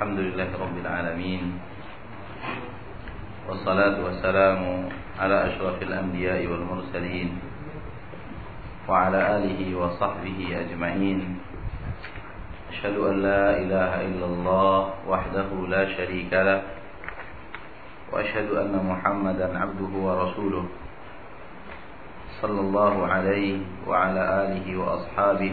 الحمد لله رب العالمين والصلاة والسلام على أشرف الأنبياء والمرسلين وعلى آله وصحبه أجمعين. أشهد أن لا إله إلا الله وحده لا شريك له وأشهد أن محمدا عبده ورسوله صلى الله عليه وعلى آله وأصحابه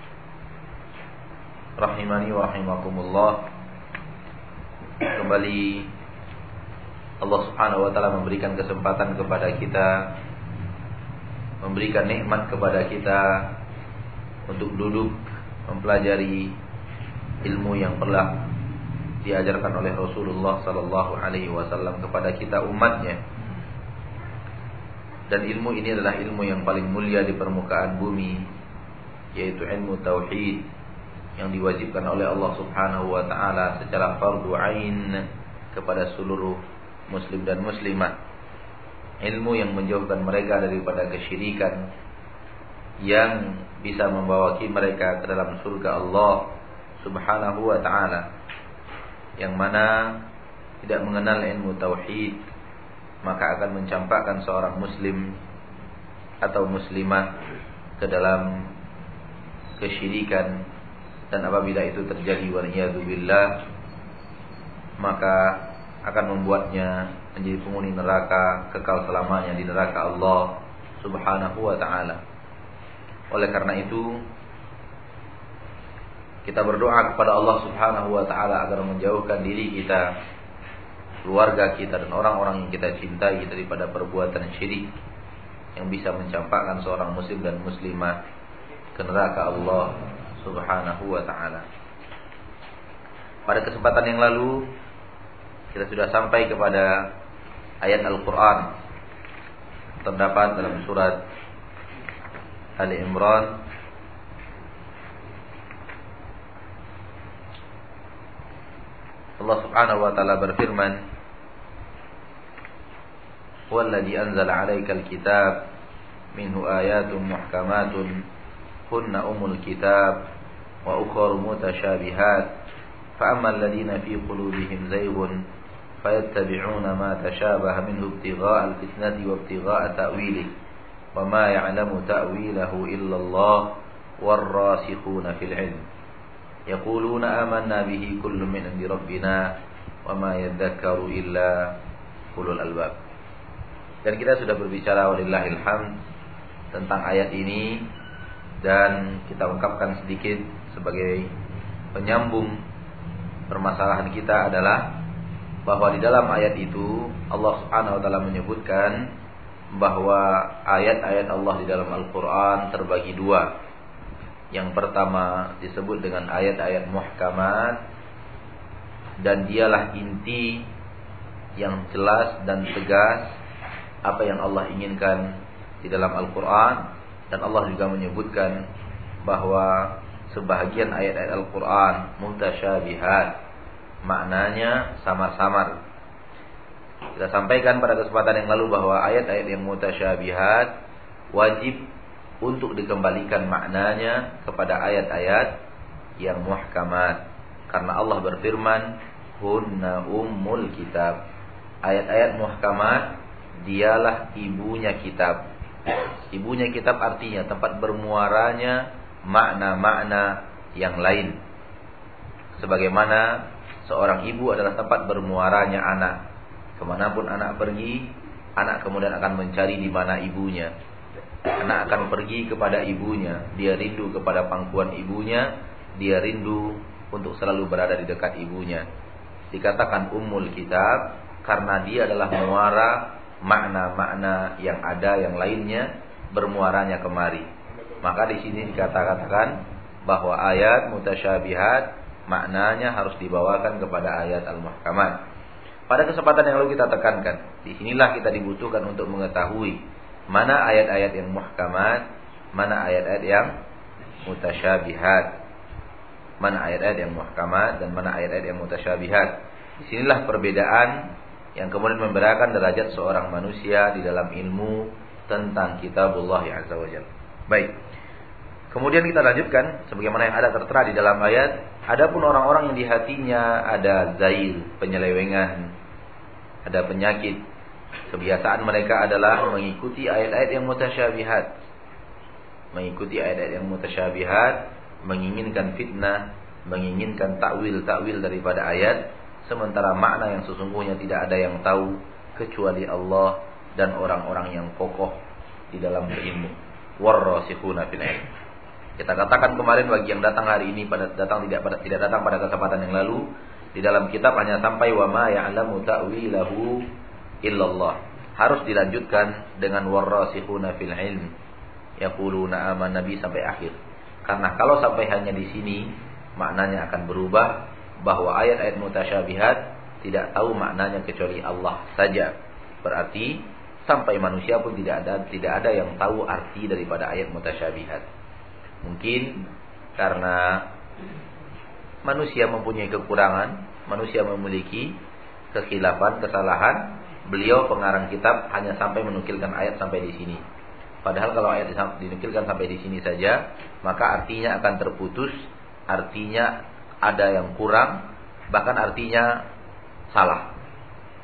rahimani wa rahimakumullah. Kembali Allah Subhanahu wa taala memberikan kesempatan kepada kita memberikan nikmat kepada kita untuk duduk mempelajari ilmu yang pernah diajarkan oleh Rasulullah sallallahu alaihi wasallam kepada kita umatnya. Dan ilmu ini adalah ilmu yang paling mulia di permukaan bumi yaitu ilmu tauhid yang diwajibkan oleh Allah Subhanahu wa taala secara fardu ain kepada seluruh muslim dan muslimah. Ilmu yang menjauhkan mereka daripada kesyirikan yang bisa membawa mereka ke dalam surga Allah Subhanahu wa taala. Yang mana tidak mengenal ilmu tauhid maka akan mencampakkan seorang muslim atau muslimah ke dalam kesyirikan dan apabila itu terjadi waliyadzubillah maka akan membuatnya menjadi penghuni neraka kekal selamanya di neraka Allah Subhanahu wa taala. Oleh karena itu kita berdoa kepada Allah Subhanahu wa taala agar menjauhkan diri kita, keluarga kita dan orang-orang yang kita cintai daripada perbuatan syirik yang bisa mencampakkan seorang muslim dan muslimah ke neraka Allah Subhanahu wa taala. Pada kesempatan yang lalu kita sudah sampai kepada ayat Al-Qur'an. Terdapat dalam surat Ali Imran. Allah Subhanahu wa taala berfirman Huwallazi anzala 'alaikal kitab minhu ayatun muhkamatun hunna umul kitab alladhina fi qulubihim zayghun fayattabi'una ma tashabaha minhu ibtigha'a al-fitnati wa ibtigha'a ta'wilihi wa ma ya'lamu ta'wilahu illa Allah war-rasikhuna fil 'ilm. Yaquluna amanna bihi kullun min 'indi rabbina wa ma yadhakkaru illa ulul albab. Dan kita sudah berbicara walillahil hamd tentang ayat ini dan kita ungkapkan sedikit sebagai penyambung permasalahan kita adalah bahwa di dalam ayat itu Allah Subhanahu wa taala menyebutkan bahwa ayat-ayat Allah di dalam Al-Qur'an terbagi dua. Yang pertama disebut dengan ayat-ayat muhkamat dan dialah inti yang jelas dan tegas apa yang Allah inginkan di dalam Al-Qur'an dan Allah juga menyebutkan bahwa sebahagian ayat-ayat Al-Qur'an mutasyabihat maknanya samar-samar. Kita sampaikan pada kesempatan yang lalu bahwa ayat-ayat yang mutasyabihat wajib untuk dikembalikan maknanya kepada ayat-ayat yang muhkamat. Karena Allah berfirman, "Hunna ummul kitab." Ayat-ayat muhkamat dialah ibunya kitab. Ibunya kitab artinya tempat bermuaranya makna-makna yang lain. Sebagaimana seorang ibu adalah tempat bermuaranya anak. Ke mana pun anak pergi, anak kemudian akan mencari di mana ibunya. Anak akan pergi kepada ibunya, dia rindu kepada pangkuan ibunya, dia rindu untuk selalu berada di dekat ibunya. Dikatakan ummul kitab karena dia adalah muara makna-makna yang ada yang lainnya bermuaranya kemari. Maka di sini dikatakan bahwa ayat mutasyabihat maknanya harus dibawakan kepada ayat al-muhkamat. Pada kesempatan yang lalu kita tekankan, di sinilah kita dibutuhkan untuk mengetahui mana ayat-ayat yang muhkamat, mana ayat-ayat yang mutasyabihat. Mana ayat-ayat yang muhkamat dan mana ayat-ayat yang mutasyabihat. Di sinilah perbedaan yang kemudian membedakan derajat seorang manusia di dalam ilmu tentang kitabullah azza wajalla. Baik. Kemudian kita lanjutkan sebagaimana yang ada tertera di dalam ayat, adapun orang-orang yang di hatinya ada zail, penyelewengan, ada penyakit, kebiasaan mereka adalah mengikuti ayat-ayat yang mutasyabihat. Mengikuti ayat-ayat yang mutasyabihat, menginginkan fitnah, menginginkan takwil-takwil daripada ayat, sementara makna yang sesungguhnya tidak ada yang tahu kecuali Allah dan orang-orang yang kokoh di dalam ilmu. Warrasikhuna fil ilm. Kita katakan kemarin bagi yang datang hari ini pada datang tidak pada, tidak datang pada kesempatan yang lalu di dalam kitab hanya sampai wa ma ya'lamu ta'wilahu illallah. Harus dilanjutkan dengan warasikhuna fil ilm yaquluna aman nabi sampai akhir. Karena kalau sampai hanya di sini maknanya akan berubah bahwa ayat-ayat mutasyabihat tidak tahu maknanya kecuali Allah saja. Berarti sampai manusia pun tidak ada tidak ada yang tahu arti daripada ayat mutasyabihat. Mungkin karena manusia mempunyai kekurangan, manusia memiliki kekhilafan, kesalahan. Beliau pengarang kitab hanya sampai menukilkan ayat sampai di sini. Padahal kalau ayat dinukilkan sampai di sini saja, maka artinya akan terputus, artinya ada yang kurang, bahkan artinya salah.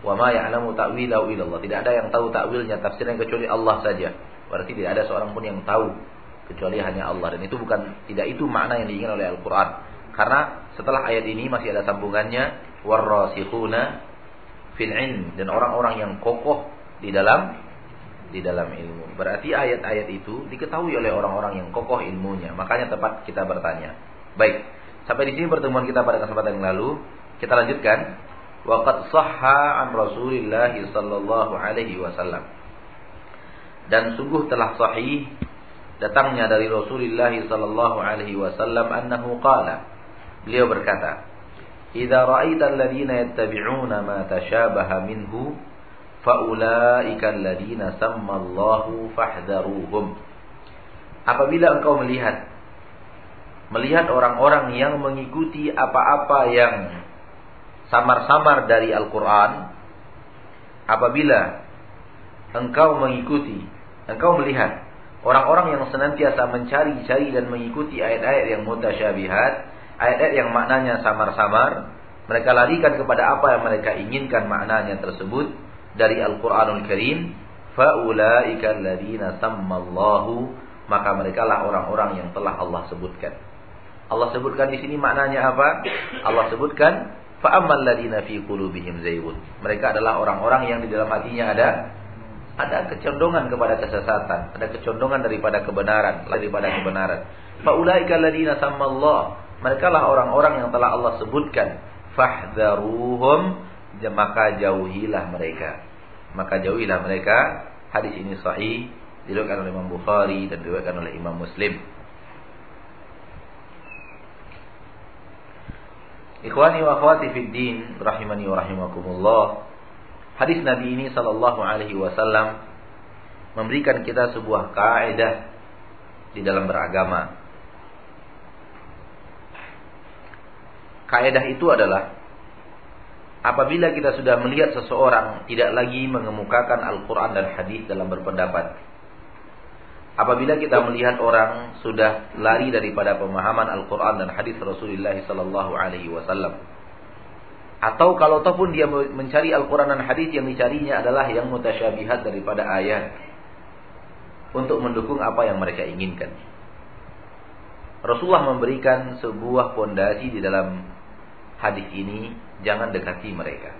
Wa ma ya'lamu ta'wilahu illallah. Tidak ada yang tahu takwilnya, tafsirnya kecuali Allah saja. Berarti tidak ada seorang pun yang tahu kecuali hanya Allah dan itu bukan tidak itu makna yang diinginkan oleh Al-Qur'an. Karena setelah ayat ini masih ada sambungannya warrasikhuna fil dan orang-orang yang kokoh di dalam di dalam ilmu. Berarti ayat-ayat itu diketahui oleh orang-orang yang kokoh ilmunya. Makanya tepat kita bertanya. Baik, sampai di sini pertemuan kita pada kesempatan yang lalu. Kita lanjutkan. Waqad sahha an Rasulillah sallallahu alaihi wasallam. Dan sungguh telah sahih datangnya dari Rasulullah sallallahu alaihi wasallam annahu qala. Beliau berkata idza ra'aita alladziina yattabi'una ma tashabaha minhu faulaika alladziina sammallahu fahdharuhum. Apabila engkau melihat melihat orang-orang yang mengikuti apa-apa yang samar-samar dari Al-Qur'an apabila engkau mengikuti engkau melihat Orang-orang yang senantiasa mencari-cari dan mengikuti ayat-ayat yang mutasyabihat, ayat-ayat yang maknanya samar-samar, mereka larikan kepada apa yang mereka inginkan maknanya tersebut dari Al-Qur'anul Karim, faulaika alladziina sammallahu, maka mereka lah orang-orang yang telah Allah sebutkan. Allah sebutkan di sini maknanya apa? Allah sebutkan fa'ammal ladina fi qulubihim zaygun. Mereka adalah orang-orang yang di dalam hatinya ada ada kecondongan kepada kesesatan, ada kecondongan daripada kebenaran, daripada kebenaran. Faulaika alladziina sammallah. Mereka lah orang-orang yang telah Allah sebutkan. Fahdharuhum, maka jauhilah mereka. Maka jauhilah mereka. Hadis ini sahih diriwayatkan oleh Imam Bukhari dan diriwayatkan oleh Imam Muslim. Ikhwani wa akhwati fid din, rahimani wa rahimakumullah. Hadis Nabi ini sallallahu alaihi wasallam memberikan kita sebuah kaidah di dalam beragama. Kaidah itu adalah apabila kita sudah melihat seseorang tidak lagi mengemukakan Al-Qur'an dan hadis dalam berpendapat. Apabila kita melihat orang sudah lari daripada pemahaman Al-Qur'an dan hadis Rasulullah sallallahu alaihi wasallam atau kalau ataupun dia mencari Al-Quran dan Hadis yang dicarinya adalah yang mutasyabihat daripada ayat. Untuk mendukung apa yang mereka inginkan. Rasulullah memberikan sebuah pondasi di dalam hadis ini, jangan dekati mereka.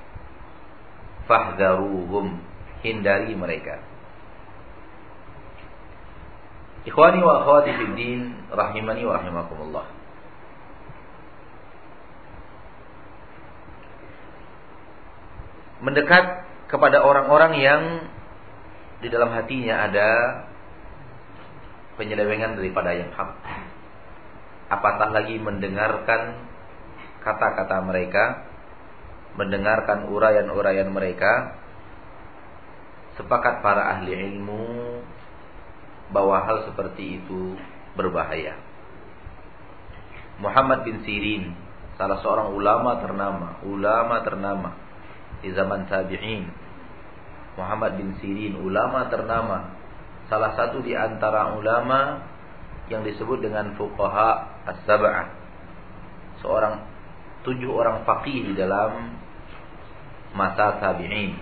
Fahdharuhum, hindari mereka. Ikhwani wa akhwati fid din, rahimani wa rahimakumullah. Mendekat kepada orang-orang yang di dalam hatinya ada penyelewengan daripada yang hak. Apatah lagi mendengarkan kata-kata mereka, mendengarkan uraian-uraian mereka, sepakat para ahli ilmu bahwa hal seperti itu berbahaya. Muhammad bin Sirin, salah seorang ulama ternama, ulama ternama di zaman tabi'in. Muhammad bin Sirin, ulama ternama, salah satu di antara ulama yang disebut dengan fuqaha as-sab'ah. Seorang tujuh orang faqih di dalam masa tabi'in.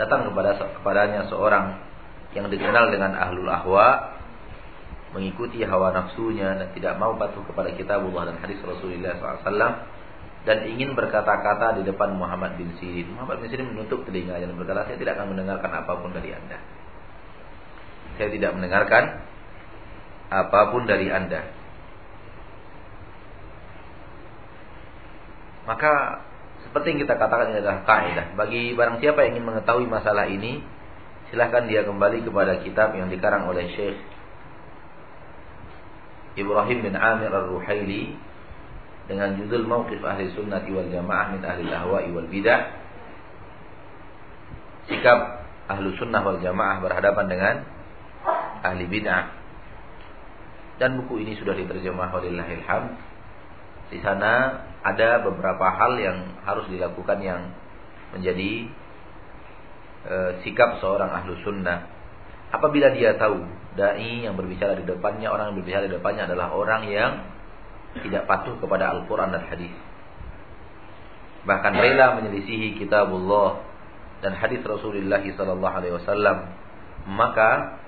Datang kepada kepadanya seorang yang dikenal dengan ahlul ahwa mengikuti hawa nafsunya dan tidak mau patuh kepada kitabullah dan hadis Rasulullah SAW dan ingin berkata-kata di depan Muhammad bin Sirin. Muhammad bin Sirin menutup telinganya dan berkata, saya tidak akan mendengarkan apa pun dari anda. Saya tidak mendengarkan apa pun dari anda. Maka seperti yang kita katakan ini adalah kaidah. Bagi barang siapa yang ingin mengetahui masalah ini, silahkan dia kembali kepada kitab yang dikarang oleh Syekh Ibrahim bin Amir Ar-Ruhaili dengan judul Mauqif Ahli Sunnati wal Jamaah min Ahli Ahwa'i wal Bidah. Sikap Ahlu Sunnah wal Jamaah berhadapan dengan Ahli Bid'ah. Dan buku ini sudah diterjemah oleh Lahilham. Di sana ada beberapa hal yang harus dilakukan yang menjadi e, sikap seorang ahlu sunnah. Apabila dia tahu dai yang berbicara di depannya, orang yang berbicara di depannya adalah orang yang tidak patuh kepada Al-Quran dan hadis. Bahkan rela menyelisihi kitabullah dan hadis Rasulullah sallallahu alaihi wasallam, maka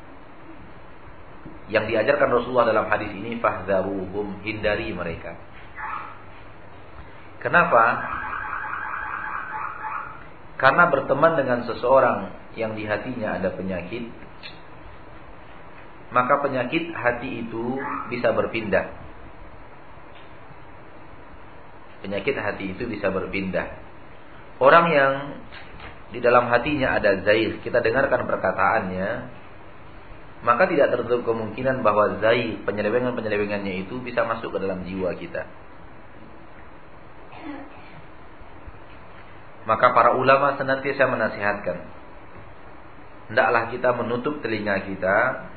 yang diajarkan Rasulullah dalam hadis ini fahdharuhum hindari mereka. Kenapa? Karena berteman dengan seseorang yang di hatinya ada penyakit, maka penyakit hati itu bisa berpindah. Penyakit hati itu bisa berpindah. Orang yang di dalam hatinya ada zair, kita dengarkan perkataannya, maka tidak tertutup kemungkinan bahwa zair, penyelewengan-penyelewengannya itu bisa masuk ke dalam jiwa kita. Maka para ulama senantiasa menasihatkan. Hendaklah kita menutup telinga kita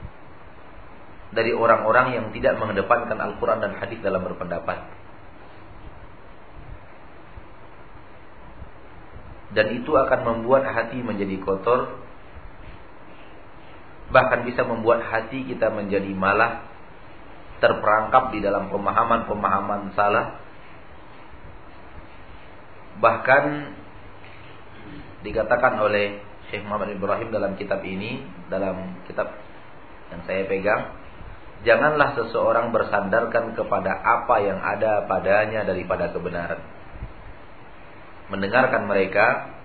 dari orang-orang yang tidak mengedepankan Al-Quran dan hadis dalam berpendapat. Dan itu akan membuat hati menjadi kotor. Bahkan bisa membuat hati kita menjadi malah terperangkap di dalam pemahaman-pemahaman salah. Bahkan dikatakan oleh Syekh Muhammad Ibrahim dalam kitab ini, dalam kitab yang saya pegang, janganlah seseorang bersandarkan kepada apa yang ada padanya daripada kebenaran. Mendengarkan mereka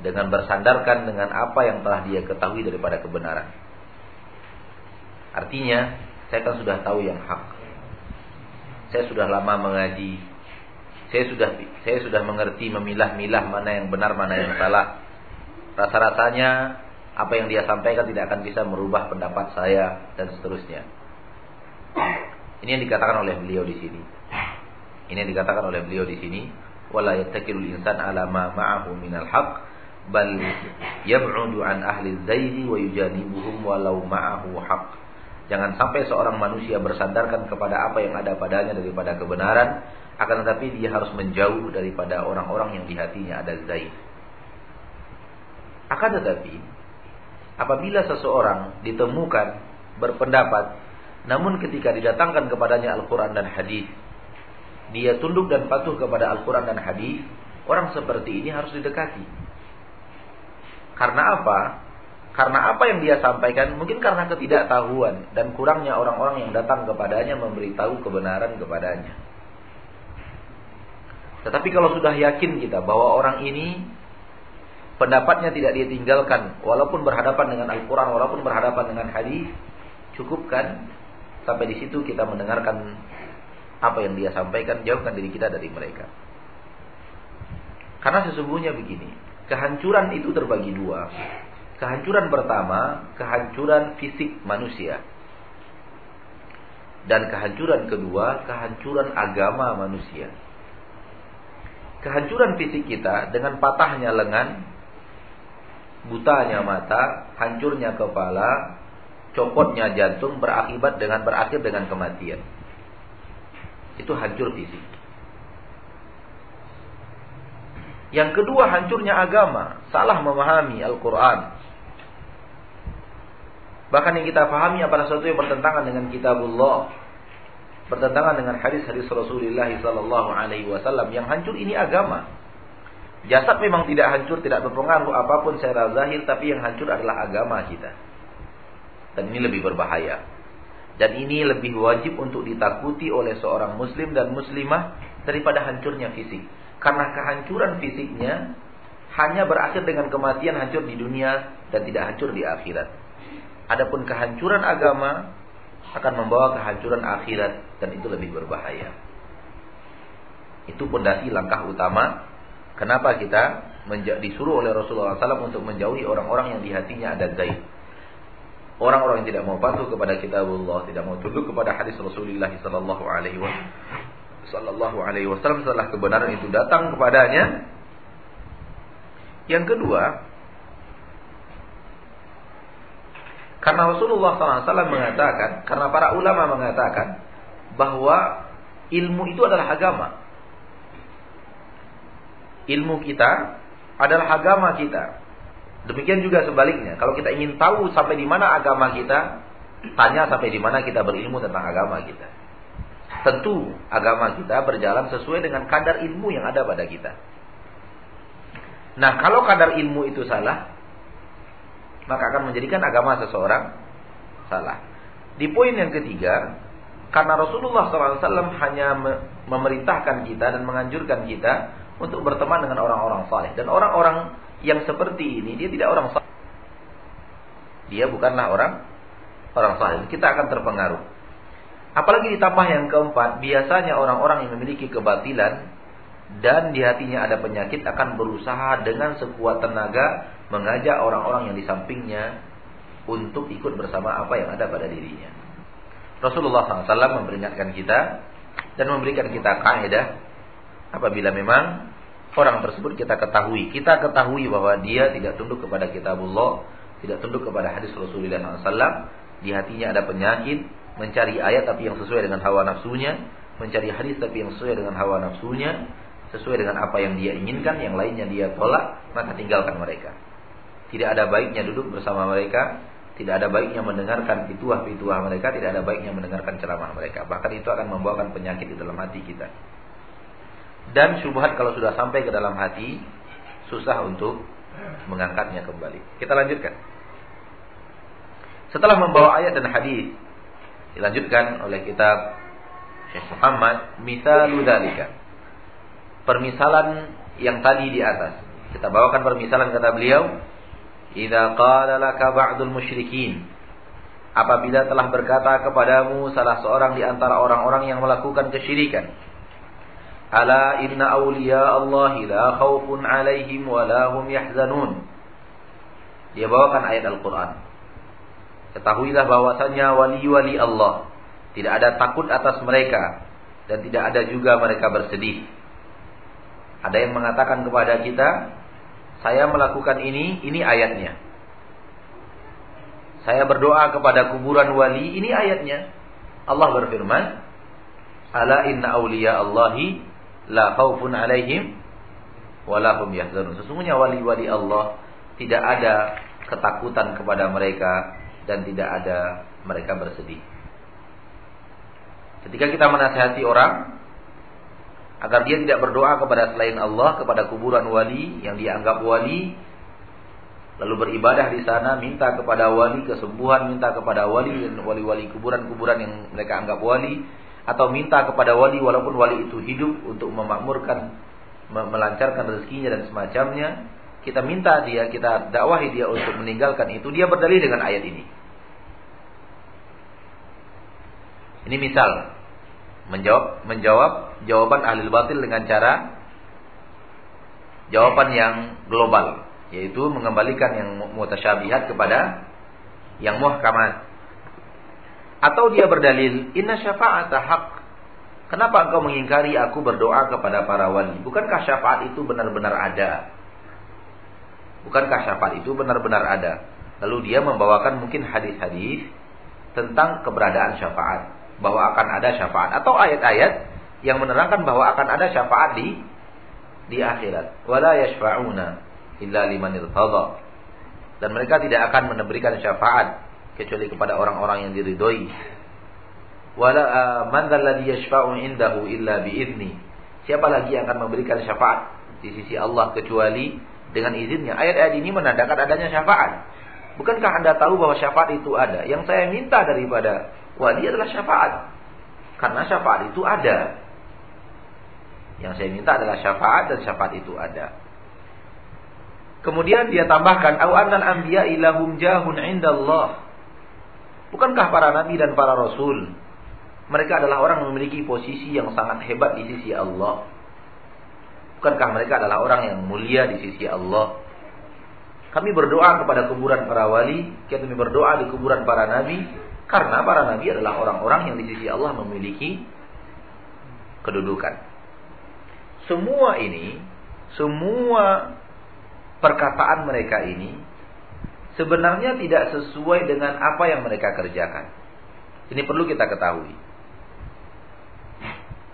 dengan bersandarkan dengan apa yang telah dia ketahui daripada kebenaran. Artinya, saya kan sudah tahu yang hak. Saya sudah lama mengaji, saya sudah saya sudah mengerti memilah-milah mana yang benar mana yang salah. Rasa-rasanya apa yang dia sampaikan tidak akan bisa merubah pendapat saya dan seterusnya. Ini yang dikatakan oleh beliau di sini. Ini yang dikatakan oleh beliau di sini, ma ma'ahu minal haq bal yab'udu an ahli zaidi wa yujanibuhum walau ma'ahu haq. Jangan sampai seorang manusia bersandarkan kepada apa yang ada padanya daripada kebenaran akan tetapi dia harus menjauh daripada orang-orang yang di hatinya ada zaid. Akan tetapi apabila seseorang ditemukan berpendapat namun ketika didatangkan kepadanya Al-Qur'an dan hadis dia tunduk dan patuh kepada Al-Qur'an dan hadis, orang seperti ini harus didekati. Karena apa? Karena apa yang dia sampaikan mungkin karena ketidaktahuan dan kurangnya orang-orang yang datang kepadanya memberitahu kebenaran kepadanya. Tetapi kalau sudah yakin kita bahwa orang ini pendapatnya tidak ditinggalkan walaupun berhadapan dengan Al-Qur'an, walaupun berhadapan dengan hadis, cukupkan sampai di situ kita mendengarkan apa yang dia sampaikan, jauhkan diri kita dari mereka. Karena sesungguhnya begini, kehancuran itu terbagi dua. Kehancuran pertama, kehancuran fisik manusia. Dan kehancuran kedua, kehancuran agama manusia. Kehancuran fisik kita dengan patahnya lengan, butanya mata, hancurnya kepala, copotnya jantung berakibat dengan berakhir dengan kematian. Itu hancur fisik. Yang kedua hancurnya agama, salah memahami Al-Quran. Bahkan yang kita pahami pada sesuatu yang bertentangan dengan kitabullah. Bertentangan dengan hadis-hadis Rasulullah sallallahu alaihi wasallam yang hancur ini agama. Jasad memang tidak hancur, tidak berpengaruh apa pun secara zahir, tapi yang hancur adalah agama kita. Dan ini lebih berbahaya. Dan ini lebih wajib untuk ditakuti oleh seorang muslim dan muslimah daripada hancurnya fisik. Karena kehancuran fisiknya hanya berakhir dengan kematian hancur di dunia dan tidak hancur di akhirat. Adapun kehancuran agama akan membawa kehancuran akhirat dan itu lebih berbahaya. Itu pondasi langkah utama kenapa kita disuruh oleh Rasulullah SAW untuk menjauhi orang-orang yang di hatinya ada zaid. Orang-orang yang tidak mau patuh kepada kitabullah, tidak mau tunduk kepada hadis Rasulullah sallallahu alaihi wasallam setelah kebenaran itu datang kepadanya. Yang kedua, Karena Rasulullah SAW mengatakan, karena para ulama mengatakan bahwa ilmu itu adalah agama. Ilmu kita adalah agama kita. Demikian juga sebaliknya. Kalau kita ingin tahu sampai di mana agama kita, tanya sampai di mana kita berilmu tentang agama kita. Tentu agama kita berjalan sesuai dengan kadar ilmu yang ada pada kita. Nah, kalau kadar ilmu itu salah, maka akan menjadikan agama seseorang salah. Di poin yang ketiga, karena Rasulullah SAW hanya memerintahkan kita dan menganjurkan kita untuk berteman dengan orang-orang saleh dan orang-orang yang seperti ini dia tidak orang saleh. Dia bukanlah orang orang saleh. Kita akan terpengaruh. Apalagi ditambah yang keempat, biasanya orang-orang yang memiliki kebatilan dan di hatinya ada penyakit akan berusaha dengan sekuat tenaga mengajak orang-orang yang di sampingnya untuk ikut bersama apa yang ada pada dirinya. Rasulullah SAW memperingatkan kita dan memberikan kita kaidah apabila memang orang tersebut kita ketahui, kita ketahui bahwa dia tidak tunduk kepada kitabullah, tidak tunduk kepada hadis Rasulullah SAW, di hatinya ada penyakit, mencari ayat tapi yang sesuai dengan hawa nafsunya, mencari hadis tapi yang sesuai dengan hawa nafsunya, sesuai dengan apa yang dia inginkan, yang lainnya dia tolak, maka tinggalkan mereka. Tidak ada baiknya duduk bersama mereka, tidak ada baiknya mendengarkan pituah-pituah mereka, tidak ada baiknya mendengarkan ceramah mereka. Bahkan itu akan membawakan penyakit di dalam hati kita. Dan syubhat kalau sudah sampai ke dalam hati, susah untuk mengangkatnya kembali. Kita lanjutkan. Setelah membawa ayat dan hadis, dilanjutkan oleh kitab Syekh Muhammad, misalu dalika. Permisalan yang tadi di atas. Kita bawakan permisalan kata beliau, Idza qala laka ba'dul musyrikin apabila telah berkata kepadamu salah seorang di antara orang-orang yang melakukan kesyirikan Ala inna awliya la khawfun alaihim wa la hum yahzanun Dia bawakan ayat Al-Qur'an Ketahuilah bahwasanya wali-wali Allah tidak ada takut atas mereka dan tidak ada juga mereka bersedih. Ada yang mengatakan kepada kita, saya melakukan ini, ini ayatnya. Saya berdoa kepada kuburan wali, ini ayatnya. Allah berfirman, Ala inna awliya Allahi la khawfun alaihim walahum yahzanun. Sesungguhnya wali-wali Allah tidak ada ketakutan kepada mereka dan tidak ada mereka bersedih. Ketika kita menasihati orang, agar dia tidak berdoa kepada selain Allah kepada kuburan wali yang dianggap wali lalu beribadah di sana minta kepada wali kesembuhan minta kepada wali dan wali-wali kuburan-kuburan yang mereka anggap wali atau minta kepada wali walaupun wali itu hidup untuk memakmurkan melancarkan rezekinya dan semacamnya, kita minta dia, kita dakwahi dia untuk meninggalkan itu, dia berdalil dengan ayat ini. Ini misal menjawab menjawab jawaban ahli batil dengan cara jawaban yang global, yaitu mengembalikan yang mutasyabihat kepada yang muhkamat. Atau dia berdalil, inna syafa'ata haq. Kenapa engkau mengingkari aku berdoa kepada para wali? Bukankah syafaat itu benar-benar ada? Bukankah syafaat itu benar-benar ada? Lalu dia membawakan mungkin hadis-hadis tentang keberadaan syafaat. Bahwa akan ada syafaat. Atau ayat-ayat yang menerangkan bahwa akan ada syafaat di di akhirat. Wala yashfa'una illa liman. Dan mereka tidak akan memberikan syafaat kecuali kepada orang-orang yang diridhoi. Wala uh, man dzalladzi yashfa'u indahu illa biizni. Siapa lagi yang akan memberikan syafaat di sisi Allah kecuali dengan izinnya. Ayat-ayat ini menandakan adanya syafaat. Bukankah Anda tahu bahwa syafaat itu ada? Yang saya minta daripada wali adalah syafaat. Karena syafaat itu ada. Yang saya minta adalah syafaat dan syafaat itu ada. Kemudian dia tambahkan, "Au annal anbiya ilahum jahun indallah." Bukankah para nabi dan para rasul mereka adalah orang yang memiliki posisi yang sangat hebat di sisi Allah? Bukankah mereka adalah orang yang mulia di sisi Allah? Kami berdoa kepada kuburan para wali, kami berdoa di kuburan para nabi, karena para nabi adalah orang-orang yang di sisi Allah memiliki kedudukan. Semua ini, semua perkataan mereka ini sebenarnya tidak sesuai dengan apa yang mereka kerjakan. Ini perlu kita ketahui.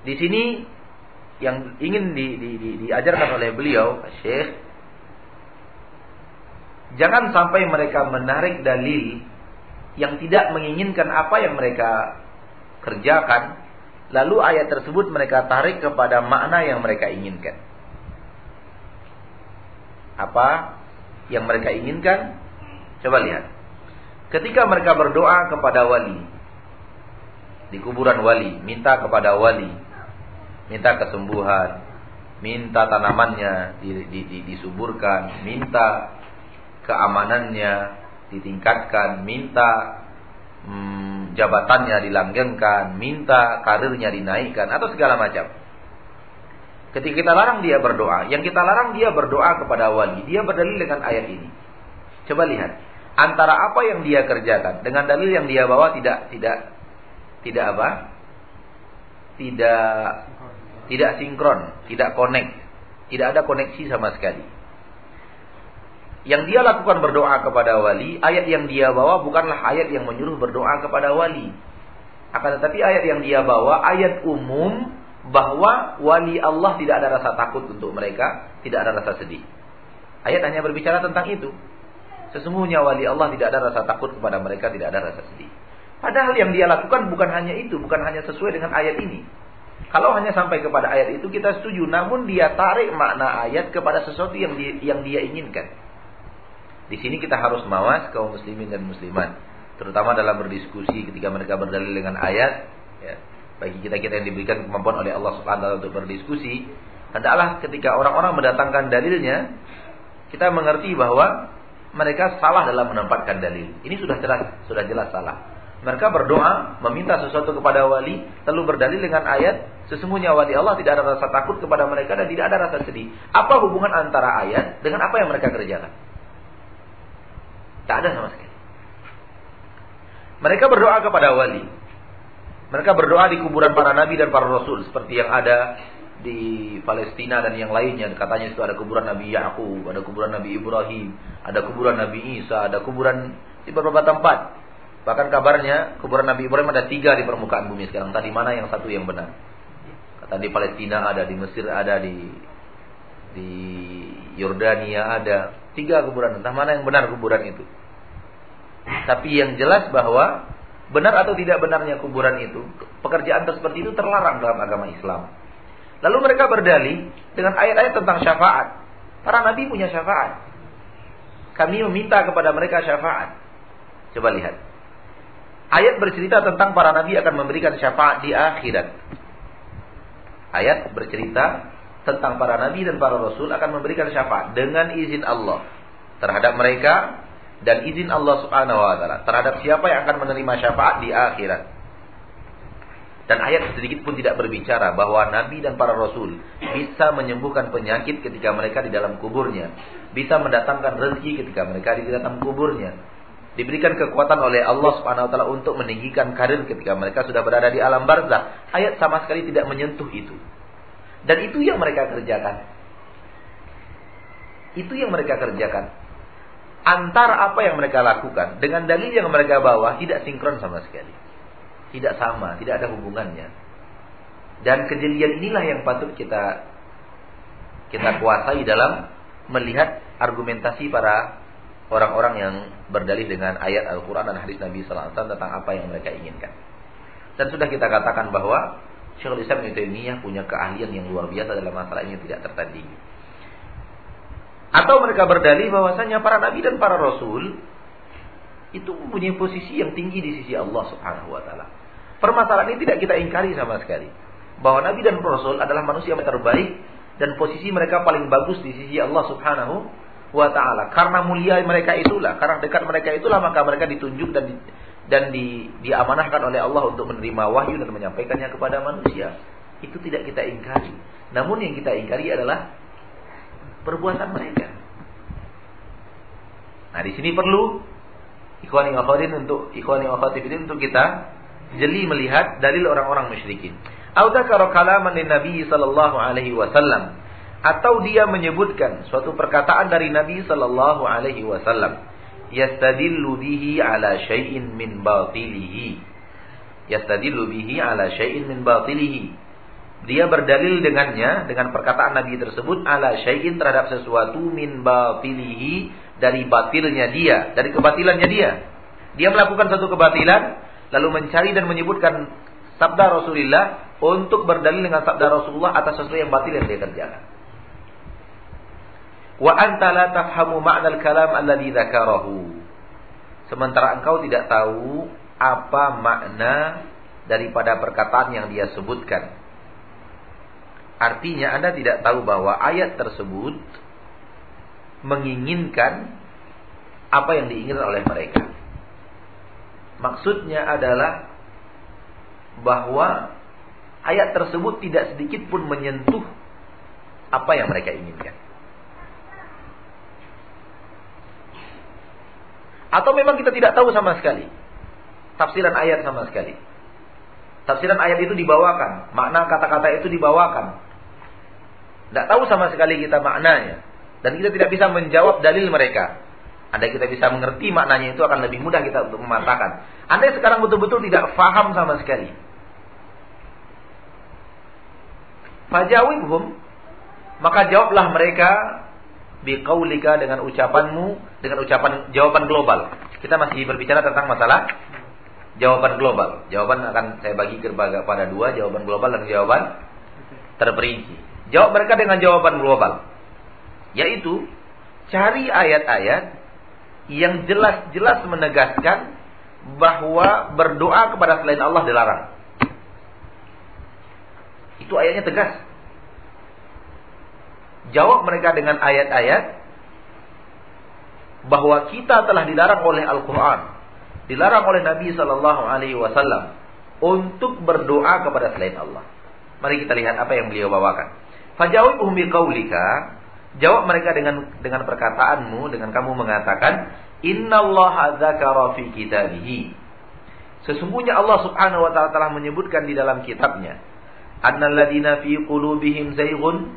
Di sini yang ingin di, di, di, diajarkan oleh beliau, Syekh, jangan sampai mereka menarik dalil yang tidak menginginkan apa yang mereka kerjakan, lalu ayat tersebut mereka tarik kepada makna yang mereka inginkan. Apa yang mereka inginkan? Coba lihat. Ketika mereka berdoa kepada wali di kuburan wali, minta kepada wali, minta kesembuhan, minta tanamannya di, di, di, disuburkan, minta keamanannya ditingkatkan, minta hmm, jabatannya dilanggengkan, minta karirnya dinaikkan atau segala macam. Ketika kita larang dia berdoa, yang kita larang dia berdoa kepada wali, dia berdalil dengan ayat ini. Coba lihat, antara apa yang dia kerjakan dengan dalil yang dia bawa tidak tidak tidak apa? Tidak tidak sinkron, tidak connect, tidak ada koneksi sama sekali. Yang dia lakukan berdoa kepada wali, ayat yang dia bawa bukanlah ayat yang menyuruh berdoa kepada wali. Akan tetapi ayat yang dia bawa ayat umum bahwa wali Allah tidak ada rasa takut untuk mereka, tidak ada rasa sedih. Ayat hanya berbicara tentang itu. Sesungguhnya wali Allah tidak ada rasa takut kepada mereka, tidak ada rasa sedih. Padahal yang dia lakukan bukan hanya itu, bukan hanya sesuai dengan ayat ini. Kalau hanya sampai kepada ayat itu kita setuju, namun dia tarik makna ayat kepada sesuatu yang dia, yang dia inginkan. Di sini kita harus mawas kaum muslimin dan muslimat, terutama dalam berdiskusi ketika mereka berdalil dengan ayat. Ya, bagi kita kita yang diberikan kemampuan oleh Allah Subhanahu wa untuk berdiskusi, hendaklah ketika orang-orang mendatangkan dalilnya, kita mengerti bahwa mereka salah dalam menempatkan dalil. Ini sudah jelas, sudah jelas salah. Mereka berdoa, meminta sesuatu kepada wali, lalu berdalil dengan ayat, sesungguhnya wali Allah tidak ada rasa takut kepada mereka dan tidak ada rasa sedih. Apa hubungan antara ayat dengan apa yang mereka kerjakan? Tak ada sama sekali. Mereka berdoa kepada wali. Mereka berdoa di kuburan para nabi dan para rasul seperti yang ada di Palestina dan yang lainnya. Katanya itu ada kuburan Nabi Yakub, ada kuburan Nabi Ibrahim, ada kuburan Nabi Isa, ada kuburan di beberapa tempat. Bahkan kabarnya kuburan Nabi Ibrahim ada tiga di permukaan bumi sekarang. Tadi mana yang satu yang benar? Kata di Palestina ada, di Mesir ada, di di Yordania ada. Tiga kuburan. Entah mana yang benar kuburan itu. Tapi yang jelas bahwa benar atau tidak benarnya kuburan itu, pekerjaan seperti itu terlarang dalam agama Islam. Lalu mereka berdalih dengan ayat-ayat tentang syafaat. Para nabi punya syafaat. Kami meminta kepada mereka syafaat. Coba lihat. Ayat bercerita tentang para nabi akan memberikan syafaat di akhirat. Ayat bercerita tentang para nabi dan para rasul akan memberikan syafaat dengan izin Allah terhadap mereka dan izin Allah Subhanahu wa taala terhadap siapa yang akan menerima syafaat di akhirat. Dan ayat sedikit pun tidak berbicara bahwa nabi dan para rasul bisa menyembuhkan penyakit ketika mereka di dalam kuburnya, bisa mendatangkan rezeki ketika mereka di dalam kuburnya. Diberikan kekuatan oleh Allah Subhanahu wa taala untuk meninggikan karir ketika mereka sudah berada di alam barzah. Ayat sama sekali tidak menyentuh itu. Dan itu yang mereka kerjakan. Itu yang mereka kerjakan. Antara apa yang mereka lakukan dengan dalil yang mereka bawa tidak sinkron sama sekali. Tidak sama, tidak ada hubungannya. Dan kejelian inilah yang patut kita kita kuasai dalam melihat argumentasi para orang-orang yang berdalih dengan ayat Al-Quran dan hadis Nabi SAW tentang apa yang mereka inginkan. Dan sudah kita katakan bahwa Syekhul Islam Ibnu Taimiyah punya keahlian yang luar biasa dalam masalah ini tidak tertandingi. Atau mereka berdalih bahwasanya para nabi dan para rasul itu mempunyai posisi yang tinggi di sisi Allah Subhanahu wa taala. Permasalahan ini tidak kita ingkari sama sekali. Bahwa nabi dan rasul adalah manusia yang terbaik dan posisi mereka paling bagus di sisi Allah Subhanahu wa taala. Karena mulia mereka itulah, karena dekat mereka itulah maka mereka ditunjuk dan di, dan di, diamanahkan oleh Allah untuk menerima wahyu dan menyampaikannya kepada manusia. Itu tidak kita ingkari. Namun yang kita ingkari adalah perbuatan mereka. Nah, di sini perlu ikhwani akhwadin untuk ikhwani ini untuk kita jeli melihat dalil orang-orang musyrikin. Au dzakara kalaman Nabi sallallahu alaihi wasallam atau dia menyebutkan suatu perkataan dari Nabi sallallahu alaihi wasallam yastadillu bihi ala syai'in min batilihi. Yastadillu bihi ala syai'in min batilihi. Dia berdalil dengannya dengan perkataan Nabi tersebut ala syai'in terhadap sesuatu min batilihi dari batilnya dia, dari kebatilannya dia. Dia melakukan satu kebatilan lalu mencari dan menyebutkan sabda Rasulullah untuk berdalil dengan sabda Rasulullah atas sesuatu yang batil yang dia kerjakan. Wa anta la tafhamu ma'na al-kalam alladhi dzakarahu. Sementara engkau tidak tahu apa makna daripada perkataan yang dia sebutkan. Artinya Anda tidak tahu bahwa ayat tersebut menginginkan apa yang diinginkan oleh mereka. Maksudnya adalah bahwa ayat tersebut tidak sedikit pun menyentuh apa yang mereka inginkan. Atau memang kita tidak tahu sama sekali tafsiran ayat sama sekali. Tafsiran ayat itu dibawakan, makna kata-kata itu dibawakan. Tidak tahu sama sekali kita maknanya. Dan kita tidak bisa menjawab dalil mereka. Andai kita bisa mengerti maknanya itu akan lebih mudah kita untuk mematakan. Andai sekarang betul-betul tidak faham sama sekali. Fajawibhum. Maka jawablah mereka biqaulika dengan ucapanmu dengan ucapan jawaban global. Kita masih berbicara tentang masalah jawaban global. Jawaban akan saya bagi kepada dua, jawaban global dan jawaban terperinci. Jawab mereka dengan jawaban global. Yaitu cari ayat-ayat yang jelas-jelas menegaskan bahwa berdoa kepada selain Allah dilarang. Itu ayatnya tegas. Jawab mereka dengan ayat-ayat bahwa kita telah dilarang oleh Al-Quran, dilarang oleh Nabi Sallallahu Alaihi Wasallam untuk berdoa kepada selain Allah. Mari kita lihat apa yang beliau bawakan. Fajawibhum biqaulika, jawab mereka dengan dengan perkataanmu dengan kamu mengatakan innallaha dzakara fi kitabihi. Sesungguhnya Allah Subhanahu wa taala telah menyebutkan di dalam kitabnya annalladzina fi qulubihim zayghun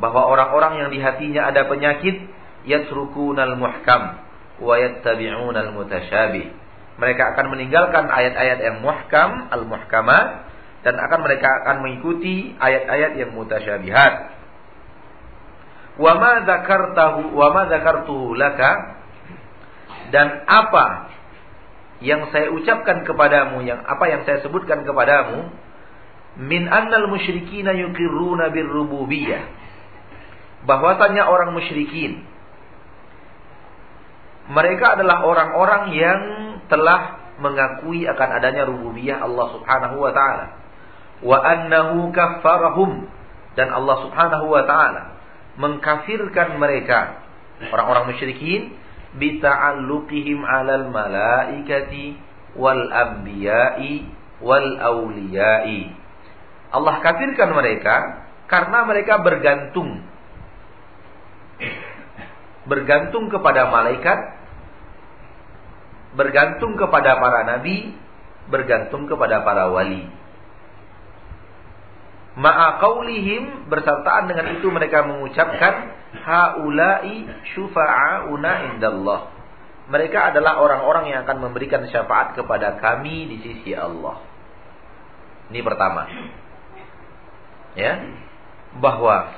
bahwa orang-orang yang di hatinya ada penyakit yatrukunal muhkam wa yattabi'unal mutasyabih. Mereka akan meninggalkan ayat-ayat yang muhkam, al-muhkamat dan akan mereka akan mengikuti ayat-ayat yang mutasyabihat. Wa ma dzakartahu wa laka? Dan apa yang saya ucapkan kepadamu yang apa yang saya sebutkan kepadamu min annal musyrikina yuqirruna birrububiyah. Bahwasanya orang musyrikin mereka adalah orang-orang yang telah mengakui akan adanya rububiyah Allah Subhanahu wa taala. Wa annahu kaffarahum. Dan Allah Subhanahu wa taala mengkafirkan mereka orang-orang musyrikin bita'alluqihim 'alal malaikati wal anbiya'i wal awliya'i. Allah kafirkan mereka karena mereka bergantung bergantung kepada malaikat, bergantung kepada para nabi, bergantung kepada para wali. Ma'a qaulihim bersertaan dengan itu mereka mengucapkan haula'i syufa'auna indallah. Mereka adalah orang-orang yang akan memberikan syafaat kepada kami di sisi Allah. Ini pertama. Ya. Bahwa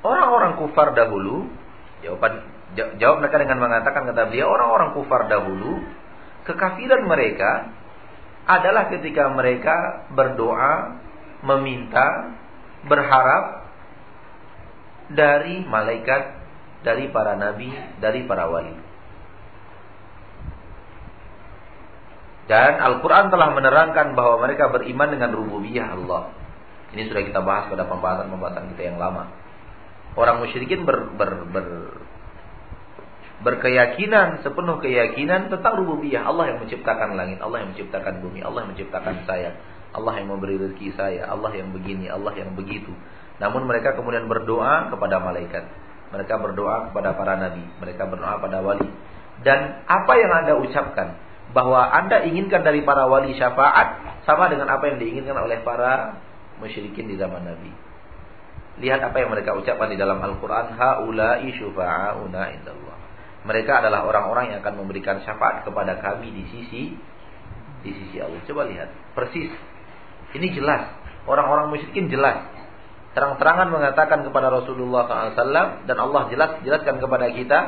orang-orang kufar dahulu, jawaban jawab mereka dengan mengatakan kata beliau orang-orang kufar dahulu kekafiran mereka adalah ketika mereka berdoa, meminta, berharap dari malaikat, dari para nabi, dari para wali. Dan Al-Quran telah menerangkan bahwa mereka beriman dengan rububiyah Allah. Ini sudah kita bahas pada pembahasan-pembahasan kita yang lama. Orang musyrikin ber, ber, ber, berkeyakinan sepenuh keyakinan tentang rububiyah Allah yang menciptakan langit, Allah yang menciptakan bumi, Allah yang menciptakan saya, Allah yang memberi rezeki saya, Allah yang begini, Allah yang begitu. Namun mereka kemudian berdoa kepada malaikat. Mereka berdoa kepada para nabi, mereka berdoa pada wali. Dan apa yang Anda ucapkan bahwa Anda inginkan dari para wali syafaat sama dengan apa yang diinginkan oleh para musyrikin di zaman Nabi. Lihat apa yang mereka ucapkan di dalam Al-Qur'an, haula'i syufa'auna indallah. Mereka adalah orang-orang yang akan memberikan syafaat kepada kami di sisi di sisi Allah. Coba lihat, persis. Ini jelas. Orang-orang musyrikin jelas. Terang-terangan mengatakan kepada Rasulullah SAW dan Allah jelas jelaskan kepada kita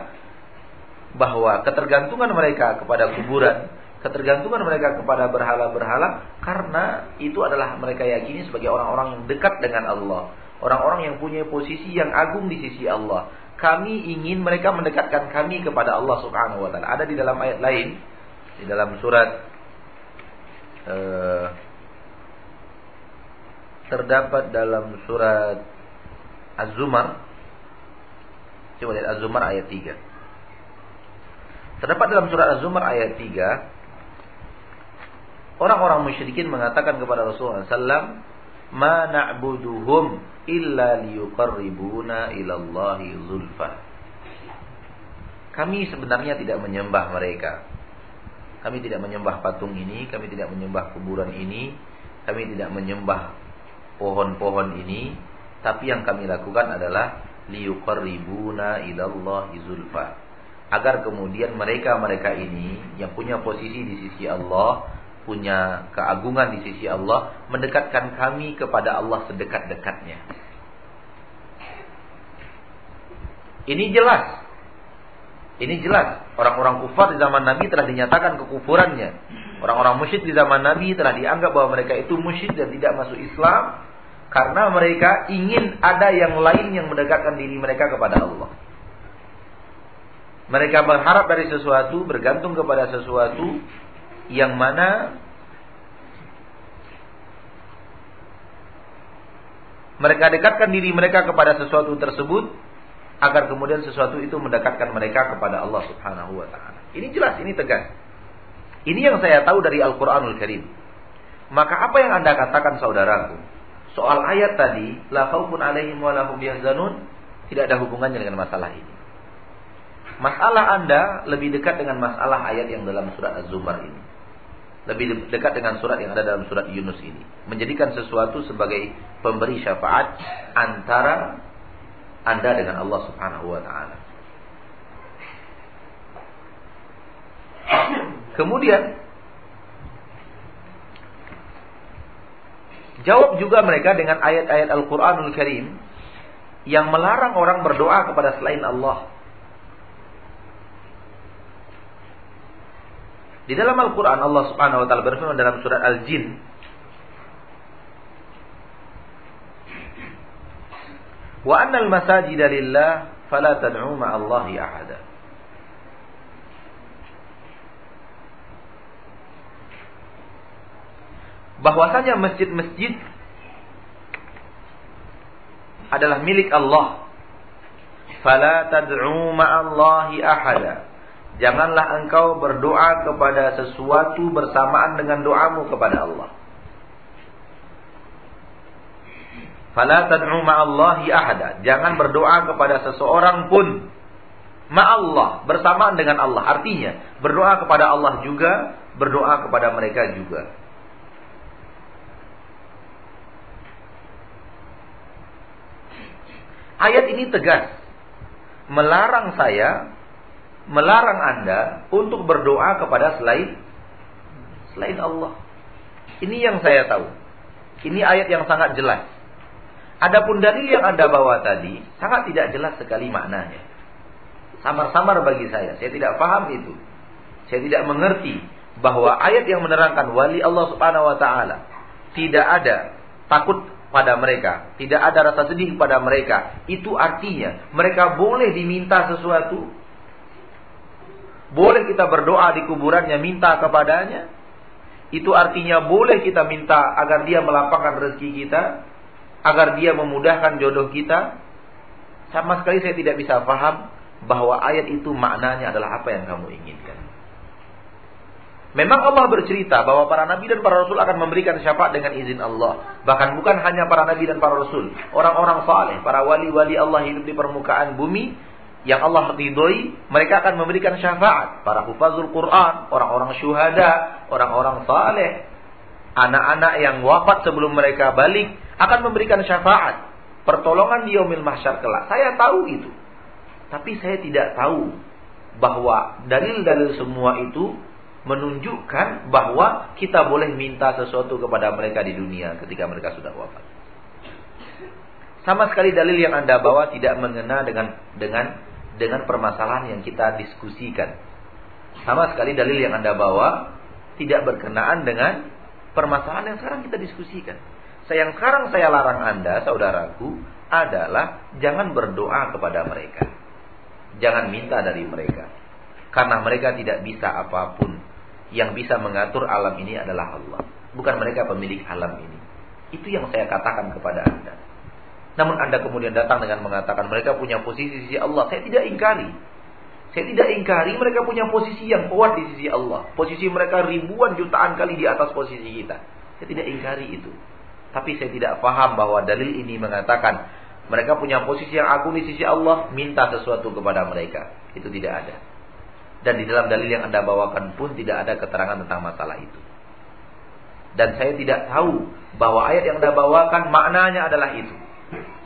bahwa ketergantungan mereka kepada kuburan, ketergantungan mereka kepada berhala-berhala karena itu adalah mereka yakini sebagai orang-orang yang dekat dengan Allah, orang-orang yang punya posisi yang agung di sisi Allah kami ingin mereka mendekatkan kami kepada Allah Subhanahu wa taala. Ada di dalam ayat lain di dalam surat uh, terdapat dalam surat Az-Zumar Coba lihat Az-Zumar ayat 3. Terdapat dalam surat Az-Zumar ayat 3 Orang-orang musyrikin mengatakan kepada Rasulullah SAW ma na'buduhum illa liyuqarribuna ilallahi zulfa. Kami sebenarnya tidak menyembah mereka. Kami tidak menyembah patung ini, kami tidak menyembah kuburan ini, kami tidak menyembah pohon-pohon ini, tapi yang kami lakukan adalah liyuqarribuna ilallahi zulfa. Agar kemudian mereka-mereka ini yang punya posisi di sisi Allah punya keagungan di sisi Allah mendekatkan kami kepada Allah sedekat-dekatnya. Ini jelas. Ini jelas. Orang-orang kufar di zaman Nabi telah dinyatakan kekufurannya. Orang-orang musyrik di zaman Nabi telah dianggap bahwa mereka itu musyrik dan tidak masuk Islam karena mereka ingin ada yang lain yang mendekatkan diri mereka kepada Allah. Mereka berharap dari sesuatu, bergantung kepada sesuatu yang mana mereka dekatkan diri mereka kepada sesuatu tersebut agar kemudian sesuatu itu mendekatkan mereka kepada Allah Subhanahu wa taala. Ini jelas, ini tegas. Ini yang saya tahu dari Al-Qur'anul Karim. Maka apa yang Anda katakan saudaraku? Soal ayat tadi, la khaufun alaihim wa lahum yahzanun, tidak ada hubungannya dengan masalah ini. Masalah Anda lebih dekat dengan masalah ayat yang dalam surat Az-Zumar ini lebih dekat dengan surat yang ada dalam surat Yunus ini. Menjadikan sesuatu sebagai pemberi syafaat antara Anda dengan Allah Subhanahu wa taala. Kemudian jawab juga mereka dengan ayat-ayat Al-Qur'anul Karim yang melarang orang berdoa kepada selain Allah. Di dalam Al-Quran Allah subhanahu wa ta'ala berfirman dalam surat Al-Jin. Wa annal masajida lillah fala tad'u ma'allahi ahada. bahwasanya masjid-masjid adalah milik Allah. Fala tad'u ma'allahi ahada. Janganlah engkau berdoa kepada sesuatu bersamaan dengan doamu kepada Allah. Fala tad'u ma'allahi ahada. Jangan berdoa kepada seseorang pun ma'allah bersamaan dengan Allah. Artinya berdoa kepada Allah juga, berdoa kepada mereka juga. Ayat ini tegas melarang saya, melarang Anda untuk berdoa kepada selain selain Allah. Ini yang saya tahu. Ini ayat yang sangat jelas. Adapun dalil yang Anda bawa tadi sangat tidak jelas sekali maknanya. Samar-samar bagi saya. Saya tidak paham itu. Saya tidak mengerti bahwa ayat yang menerangkan wali Allah Subhanahu wa taala tidak ada takut pada mereka, tidak ada rasa sedih pada mereka. Itu artinya mereka boleh diminta sesuatu. Boleh kita berdoa di kuburannya minta kepadanya. Itu artinya boleh kita minta agar dia melapangkan rezeki kita, agar dia memudahkan jodoh kita. Sama sekali saya tidak bisa paham bahwa ayat itu maknanya adalah apa yang kamu inginkan. Memang Allah bercerita bahwa para nabi dan para rasul akan memberikan syafaat dengan izin Allah. Bahkan bukan hanya para nabi dan para rasul, orang-orang saleh, para wali-wali Allah hidup di permukaan bumi yang Allah ridhoi, mereka akan memberikan syafaat. Para hufazul Quran, orang-orang syuhada, orang-orang saleh, anak-anak yang wafat sebelum mereka balik akan memberikan syafaat. Pertolongan di yaumil mahsyar kelak. Saya tahu itu. Tapi saya tidak tahu bahwa dalil-dalil semua itu menunjukkan bahwa kita boleh minta sesuatu kepada mereka di dunia ketika mereka sudah wafat. Sama sekali dalil yang Anda bawa tidak mengena dengan dengan dengan permasalahan yang kita diskusikan. Sama sekali dalil yang Anda bawa tidak berkenaan dengan permasalahan yang sekarang kita diskusikan. Saya yang sekarang saya larang Anda, saudaraku, adalah jangan berdoa kepada mereka. Jangan minta dari mereka. Karena mereka tidak bisa apa pun yang bisa mengatur alam ini adalah Allah. Bukan mereka pemilik alam ini. Itu yang saya katakan kepada Anda. Namun Anda kemudian datang dengan mengatakan mereka punya posisi di sisi Allah. Saya tidak ingkari. Saya tidak ingkari mereka punya posisi yang kuat di sisi Allah. Posisi mereka ribuan jutaan kali di atas posisi kita. Saya tidak ingkari itu. Tapi saya tidak paham bahwa dalil ini mengatakan mereka punya posisi yang agung di sisi Allah, minta sesuatu kepada mereka. Itu tidak ada. Dan di dalam dalil yang Anda bawakan pun tidak ada keterangan tentang masalah itu. Dan saya tidak tahu bahwa ayat yang Anda bawakan maknanya adalah itu.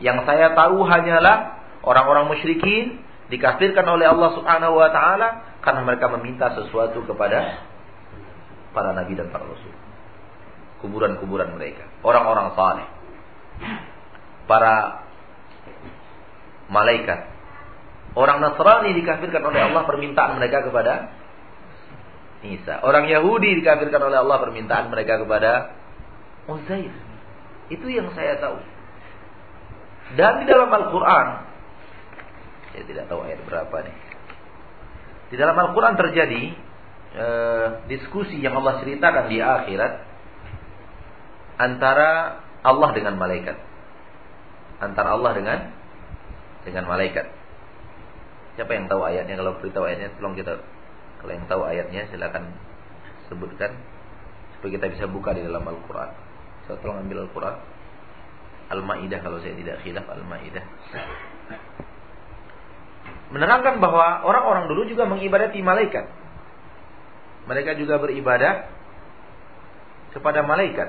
Yang saya tahu hanyalah orang-orang musyrikin dikafirkan oleh Allah Subhanahu wa taala karena mereka meminta sesuatu kepada para nabi dan para rasul. Kuburan-kuburan mereka, orang-orang saleh. Para malaikat Orang Nasrani dikafirkan oleh Allah permintaan mereka kepada Isa. Orang Yahudi dikafirkan oleh Allah permintaan mereka kepada Uzair. Itu yang saya tahu. Dan di dalam Al-Quran, saya tidak tahu ayat berapa nih. Di dalam Al-Quran terjadi eh, diskusi yang Allah ceritakan di akhirat antara Allah dengan malaikat. Antara Allah dengan dengan malaikat. Siapa yang tahu ayatnya? Kalau beritahu ayatnya, tolong kita. Kalau yang tahu ayatnya, silakan sebutkan supaya kita bisa buka di dalam Al-Quran. Saya tolong ambil Al-Quran. Al-Ma'idah kalau saya tidak khilaf Al-Ma'idah. Menerangkan bahwa orang-orang dulu juga mengibadati malaikat. Mereka juga beribadah kepada malaikat.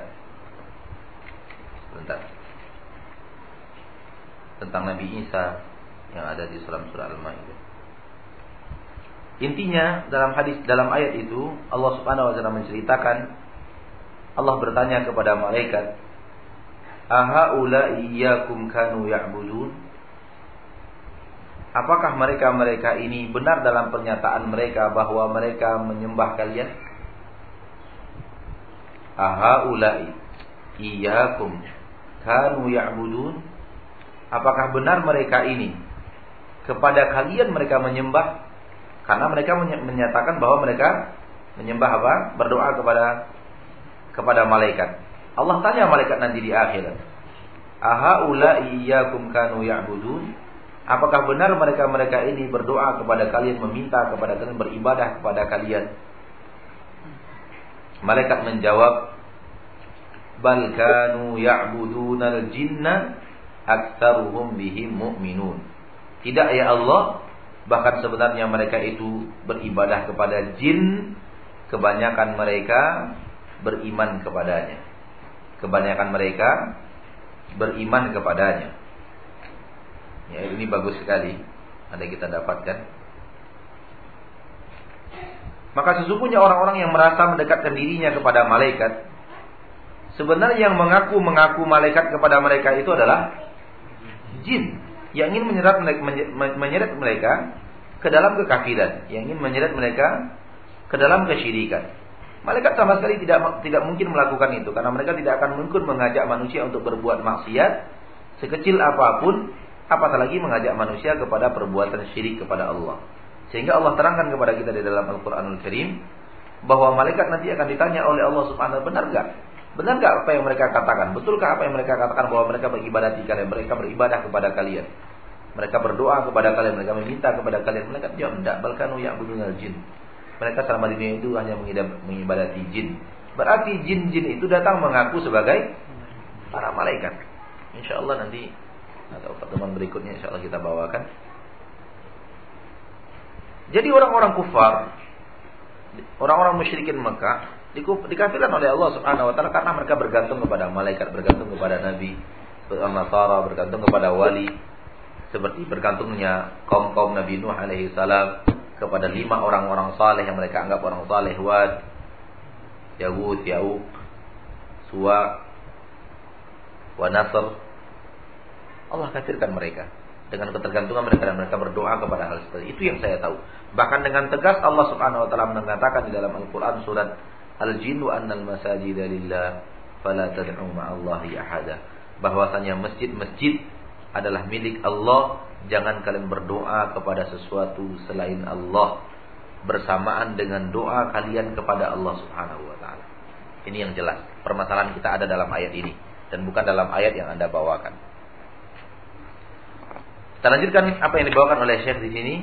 Sebentar. Tentang Nabi Isa yang ada di dalam surah Al-Maidah. Intinya dalam hadis dalam ayat itu Allah Subhanahu wa taala menceritakan Allah bertanya kepada malaikat, "Aha iyyakum kanu ya'budun?" Apakah mereka-mereka ini benar dalam pernyataan mereka bahwa mereka menyembah kalian? Aha iyyakum kanu ya'budun? Apakah benar mereka ini kepada kalian mereka menyembah karena mereka menyatakan bahwa mereka menyembah apa? Berdoa kepada kepada malaikat. Allah tanya malaikat nanti di akhirat. Aha ulai iyyakum kanu ya'budun? Apakah benar mereka-mereka ini berdoa kepada kalian, meminta kepada kalian, beribadah kepada kalian? Malaikat menjawab, "Bal kanu ya'budunal jinna aktsaruhum bihim mu'minun." Tidak ya Allah, bahkan sebenarnya mereka itu beribadah kepada jin, kebanyakan mereka beriman kepadanya. Kebanyakan mereka beriman kepadanya. Ya, ini bagus sekali. Ada kita dapatkan. Maka sesungguhnya orang-orang yang merasa mendekatkan dirinya kepada malaikat, sebenarnya yang mengaku-mengaku malaikat kepada mereka itu adalah jin yang ingin menyeret menyeret mereka ke dalam kekafiran, yang ingin menyeret mereka ke dalam kesyirikan. Malaikat sama sekali tidak tidak mungkin melakukan itu karena mereka tidak akan mungkin mengajak manusia untuk berbuat maksiat sekecil apa pun apatah lagi mengajak manusia kepada perbuatan syirik kepada Allah. Sehingga Allah terangkan kepada kita di dalam Al-Qur'anul Karim bahwa malaikat nanti akan ditanya oleh Allah Subhanahu benar enggak? Benar enggak apa yang mereka katakan? Betulkah apa yang mereka katakan bahwa mereka beribadah di kalian, mereka beribadah kepada kalian? Mereka berdoa kepada kalian, mereka meminta kepada kalian. Mereka jawab enggak, balkanu ya'budunal jin. Mereka selama di dunia itu hanya mengibadati jin. Berarti jin-jin itu datang mengaku sebagai para malaikat. Insya Allah nanti atau pertemuan berikutnya insya Allah kita bawakan. Jadi orang-orang kufar, orang-orang musyrikin Mekah dikafirkan oleh Allah Subhanahu wa taala karena mereka bergantung kepada malaikat, bergantung kepada nabi, Nasara, bergantung kepada wali. Seperti bergantungnya kaum-kaum Nabi Nuh alaihi salam kepada lima orang-orang saleh yang mereka anggap orang saleh Wad, Yahud, Ya'uq, Suwa, wa Nasr Allah kafirkan mereka dengan ketergantungan mereka dan mereka berdoa kepada hal seperti itu yang saya tahu. Bahkan dengan tegas Allah Subhanahu wa taala mengatakan di dalam Al-Qur'an surat Al-Jin wa annal masajida lillah fala tad'u ma'allahi ahada. Bahwasanya masjid-masjid adalah milik Allah, jangan kalian berdoa kepada sesuatu selain Allah bersamaan dengan doa kalian kepada Allah Subhanahu wa taala. Ini yang jelas. Permasalahan kita ada dalam ayat ini dan bukan dalam ayat yang Anda bawakan. Kita lanjutkan apa yang dibawakan oleh Syekh di sini.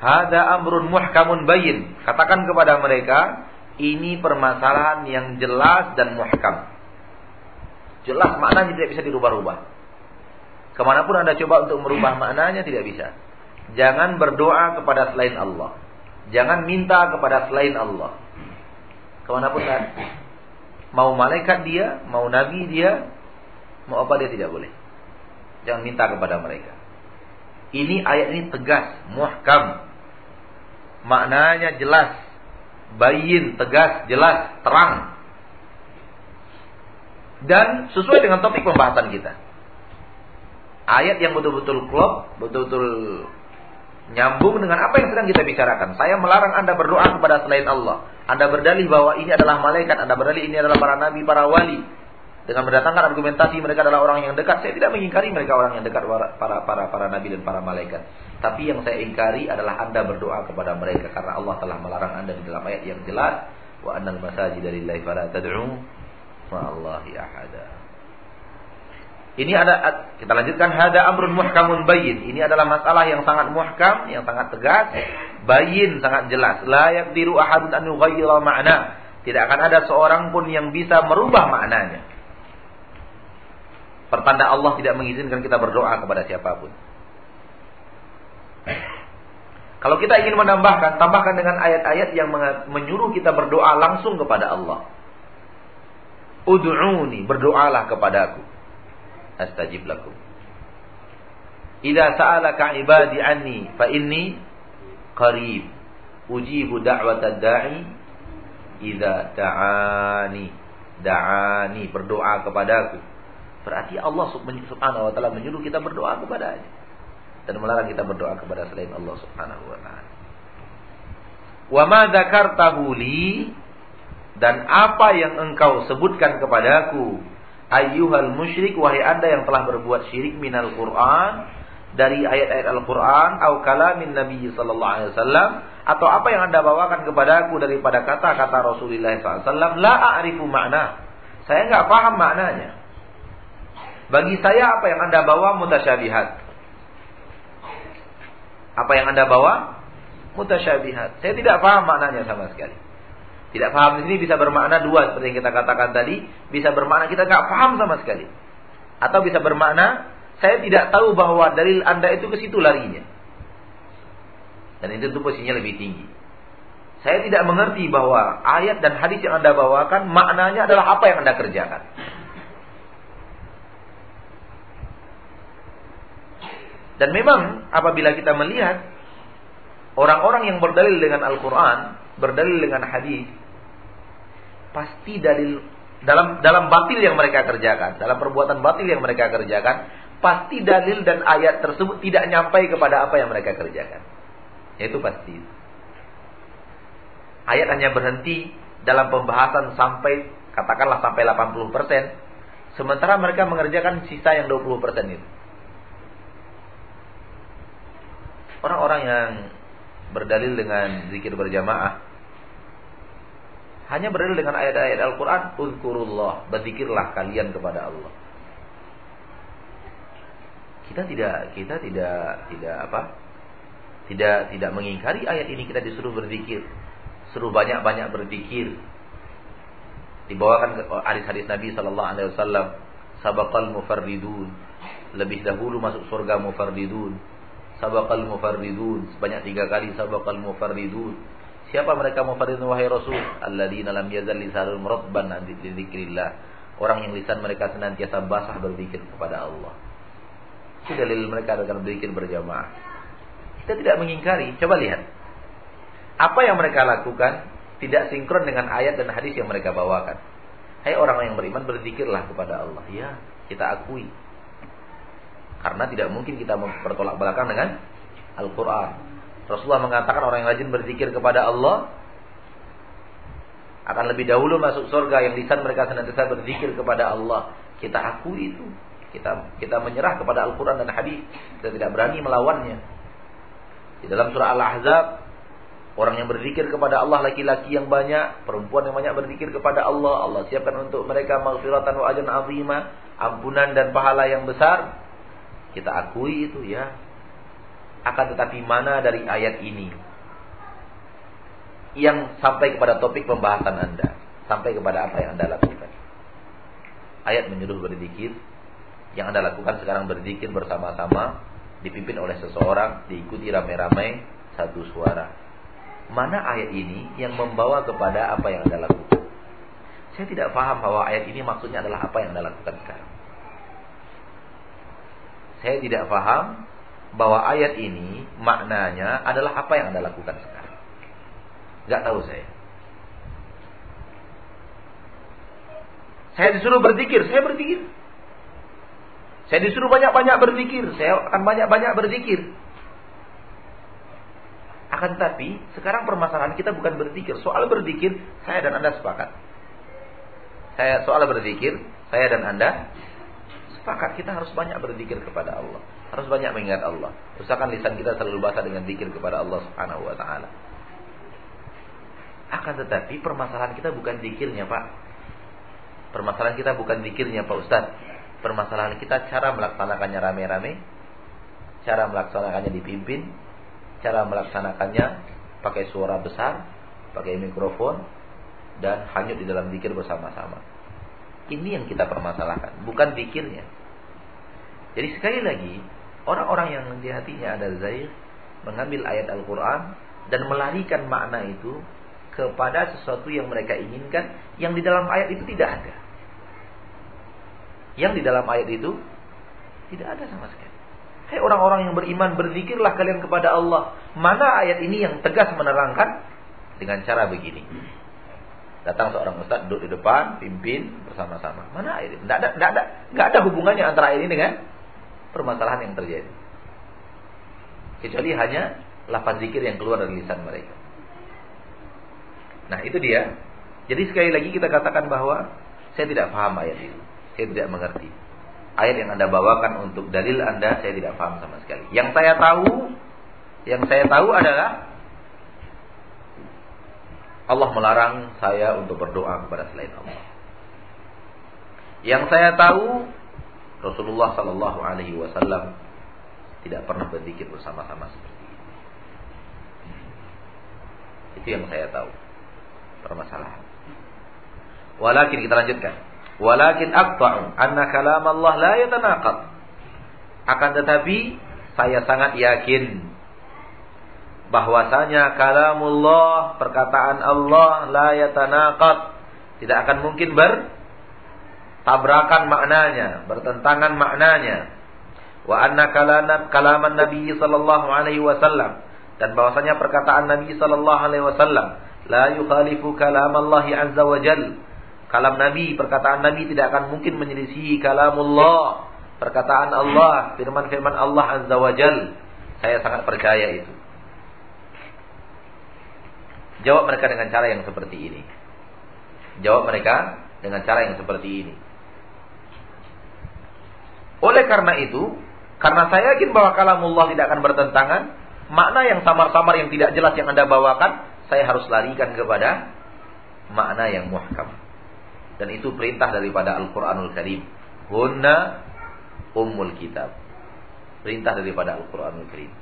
Hada amrun muhkamun bayin. Katakan kepada mereka, ini permasalahan yang jelas dan muhkam. Jelas maknanya tidak bisa dirubah-rubah. Ke mana pun Anda coba untuk merubah maknanya tidak bisa. Jangan berdoa kepada selain Allah. Jangan minta kepada selain Allah. Ke mana pun kan. Mau malaikat dia, mau nabi dia, mau apa dia tidak boleh. Jangan minta kepada mereka. Ini ayat ini tegas, muhkam. Maknanya jelas. Bayin, tegas, jelas, terang. Dan sesuai dengan topik pembahasan kita. Ayat yang betul-betul klop, betul-betul nyambung dengan apa yang sedang kita bicarakan. Saya melarang Anda berdoa kepada selain Allah. Anda berdalih bahwa ini adalah malaikat, Anda berdalih ini adalah para nabi, para wali dengan mendatangkan argumentasi mereka adalah orang yang dekat. Saya tidak mengingkari mereka orang yang dekat para para para nabi dan para malaikat. Tapi yang saya ingkari adalah Anda berdoa kepada mereka karena Allah telah melarang Anda di dalam ayat yang jelas wa annal masajid lillahi fala tad'u ma'allahi ahada. Ini ada kita lanjutkan hada amrun muhkamun bayyin. Ini adalah masalah yang sangat muhkam, yang sangat tegas, bayyin sangat jelas. La yaqdiru ahadun an yughayyira. Tidak akan ada seorang pun yang bisa merubah maknanya. Pertanda Allah tidak mengizinkan kita berdoa kepada siapa pun. Kalau kita ingin menambahkan, tambahkan dengan ayat-ayat yang menyuruh kita berdoa langsung kepada Allah. Ud'uni, berdoalah kepadaku. Astajib lakum. Idza sa'alaka ibadi anni fa inni qarib. Ujibu da'watad da'i idza da'ani. Da'ani, berdoa kepadaku Berarti Allah subhanahu wa ta'ala menyuruh kita berdoa kepadanya. Dan melarang kita berdoa kepada selain Allah subhanahu wa ta'ala. Wa ma dzakartahu li dan apa yang engkau sebutkan kepadaku ayyuhal musyrik wahai Anda yang telah berbuat syirik minal Quran dari ayat-ayat Al-Quran atau kalamin Nabi Sallallahu Alaihi Wasallam atau apa yang anda bawakan kepada aku daripada kata-kata Rasulullah SAW, la a'rifu makna. Saya nggak paham maknanya. Bagi saya apa yang anda bawa mutasyabihat. Apa yang anda bawa mutasyabihat. Saya tidak paham maknanya sama sekali. Tidak paham di sini bisa bermakna dua seperti yang kita katakan tadi, bisa bermakna kita nggak paham sama sekali. Atau bisa bermakna saya tidak tahu bahwa dalil Anda itu ke situ larinya. Dan itu tuh posisinya lebih tinggi. Saya tidak mengerti bahwa ayat dan hadis yang Anda bawakan maknanya adalah apa yang Anda kerjakan. Dan memang apabila kita melihat orang-orang yang berdalil dengan Al-Quran, berdalil dengan hadis, pasti dalil dalam dalam batil yang mereka kerjakan, dalam perbuatan batil yang mereka kerjakan, pasti dalil dan ayat tersebut tidak nyampai kepada apa yang mereka kerjakan. Itu pasti. Ayat hanya berhenti dalam pembahasan sampai katakanlah sampai 80%, sementara mereka mengerjakan sisa yang 20% itu. Orang-orang yang berdalil dengan zikir berjamaah hanya berdalil dengan ayat-ayat Al-Qur'an, "Uzkurullah", berzikirlah kalian kepada Allah. Kita tidak kita tidak tidak apa? tidak tidak mengingkari ayat ini kita disuruh berzikir. Suruh banyak-banyak berzikir. Dibawakan hadis-hadis Nabi sallallahu alaihi wasallam, sabaqal mufarridun. Lebih dahulu masuk surga mufarridun. Sabaqal mufarridun sebanyak tiga kali sabaqal mufarridun. Siapa mereka mufarridun wahai Rasul? Alladzina lam yazal lisanul muradban an dzikrillah. Orang yang lisan mereka senantiasa basah berzikir kepada Allah. Itu dalil mereka akan berzikir berjamaah. Kita tidak mengingkari. Coba lihat. Apa yang mereka lakukan tidak sinkron dengan ayat dan hadis yang mereka bawakan. Hai orang yang beriman berzikirlah kepada Allah. Ya, kita akui. Karena tidak mungkin kita bertolak belakang dengan Al-Quran. Rasulullah mengatakan orang yang rajin berzikir kepada Allah akan lebih dahulu masuk surga yang lisan mereka senantiasa berzikir kepada Allah. Kita akui itu. Kita kita menyerah kepada Al-Quran dan hadis. Kita tidak berani melawannya. Di dalam surah Al-Ahzab, orang yang berzikir kepada Allah laki-laki yang banyak, perempuan yang banyak berzikir kepada Allah, Allah siapkan untuk mereka maghfiratan wa ajran azima, ampunan dan pahala yang besar. Kita akui itu ya. Akan tetapi mana dari ayat ini yang sampai kepada topik pembahasan Anda, sampai kepada apa yang Anda lakukan. Ayat menyuruh berzikir, yang Anda lakukan sekarang berzikir bersama-sama dipimpin oleh seseorang, diikuti ramai-ramai satu suara. Mana ayat ini yang membawa kepada apa yang Anda lakukan? Saya tidak paham bahwa ayat ini maksudnya adalah apa yang Anda lakukan sekarang. Saya tidak paham bahwa ayat ini maknanya adalah apa yang Anda lakukan sekarang. Gak tahu saya. Saya disuruh berzikir, saya berzikir. Saya disuruh banyak-banyak berzikir, saya akan banyak-banyak berzikir. Akan tetapi, sekarang permasalahan kita bukan berzikir. Soal berzikir, saya dan Anda sepakat. Saya soal berzikir, saya dan Anda sepakat kita harus banyak berzikir kepada Allah. Harus banyak mengingat Allah. Usahakan lisan kita selalu basah dengan zikir kepada Allah Subhanahu wa taala. Akan tetapi permasalahan kita bukan zikirnya, Pak. Permasalahan kita bukan zikirnya, Pak Ustadz permasalahan kita cara melaksanakannya rame-rame, cara melaksanakannya dipimpin, cara melaksanakannya pakai suara besar, pakai mikrofon, dan hanyut di dalam zikir bersama-sama. Ini yang kita permasalahkan, bukan zikirnya. Jadi sekali lagi, orang-orang yang di hatinya ada zair, mengambil ayat Al-Quran, dan melarikan makna itu kepada sesuatu yang mereka inginkan, yang di dalam ayat itu tidak ada. Yang di dalam ayat itu tidak ada sama sekali. Hey, orang-orang yang beriman, berzikirlah kalian kepada Allah. Mana ayat ini yang tegas menerangkan dengan cara begini? Datang seorang ustaz duduk di depan, pimpin bersama-sama. Mana ayat ini? Tidak ada, tidak ada, tidak ada hubungannya antara ayat ini dengan permasalahan yang terjadi. Kecuali hanya lafaz zikir yang keluar dari lisan mereka. Nah itu dia. Jadi sekali lagi kita katakan bahwa saya tidak paham ayat ini. Saya tidak mengerti. ayat yang Anda bawakan untuk dalil Anda saya tidak paham sama sekali. Yang saya tahu yang saya tahu adalah Allah melarang saya untuk berdoa kepada selain Allah. Yang saya tahu Rasulullah Sallallahu Alaihi Wasallam tidak pernah berzikir bersama-sama seperti ini. Itu yang saya tahu permasalahan. Walakin kita lanjutkan. Walakin aqta'u anna kalam Allah la yatanaqad. Akan tetapi saya sangat yakin bahwasanya kalamullah perkataan Allah la yatanaqad tidak akan mungkin bertabrakan maknanya, bertentangan maknanya. Wa anna kalaman Nabi sallallahu alaihi wasallam dan bahwasanya perkataan Nabi sallallahu alaihi wasallam la yukhalifu kalam Allah azza wa jal. Kalam Nabi, perkataan Nabi tidak akan mungkin menyelisihi kalamullah, perkataan Allah, firman-firman Allah azza wa jal. Saya sangat percaya itu. Jawab mereka dengan cara yang seperti ini. Jawab mereka dengan cara yang seperti ini. Oleh karena itu, karena saya yakin bahwa kalamullah tidak akan bertentangan, makna yang samar-samar yang tidak jelas yang Anda bawakan, saya harus larikan kepada makna yang muhkam. Dan itu perintah daripada Al-Qur'anul Karim. Hunna ummul kitab. Perintah daripada Al-Qur'anul Karim.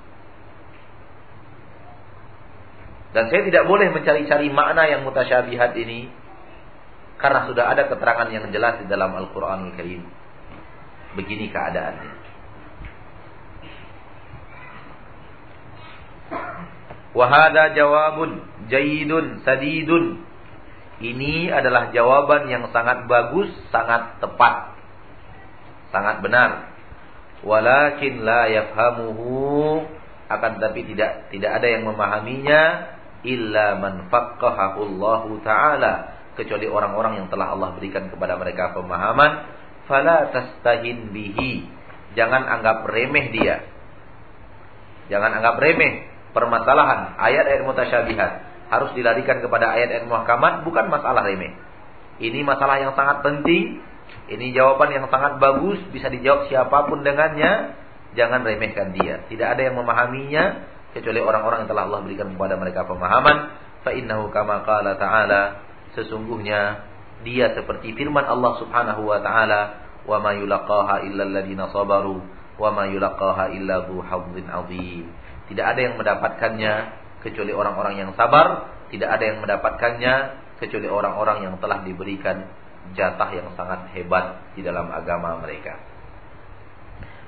Dan saya tidak boleh mencari-cari makna yang mutasyabihat ini karena sudah ada keterangan yang jelas di dalam Al-Qur'anul Karim. Begini keadaannya. Wahada jawabun jayidun sadidun. Ini adalah jawaban yang sangat bagus, sangat tepat. Sangat benar. Walakin la yafhamuhu akan tetapi tidak tidak ada yang memahaminya illa man faqqahahullahu taala kecuali orang-orang yang telah Allah berikan kepada mereka pemahaman fala tastahin bihi. Jangan anggap remeh dia. Jangan anggap remeh permasalahan ayat-ayat mutasyabihat. Harus dilarikan kepada ayat-ayat muhkamat bukan masalah remeh. Ini masalah yang sangat penting. Ini jawaban yang sangat bagus. Bisa dijawab siapa pun dengannya. Jangan remehkan dia. Tidak ada yang memahaminya kecuali orang-orang yang telah Allah berikan kepada mereka pemahaman. Fa innahu kama qala ta'ala sesungguhnya dia seperti firman Allah Subhanahu wa taala wa ma yulaqaha illa alladziina sabaru wa ma yulaqaha illa dzu adzim tidak ada yang mendapatkannya kecuali orang-orang yang sabar tidak ada yang mendapatkannya kecuali orang-orang yang telah diberikan jatah yang sangat hebat di dalam agama mereka.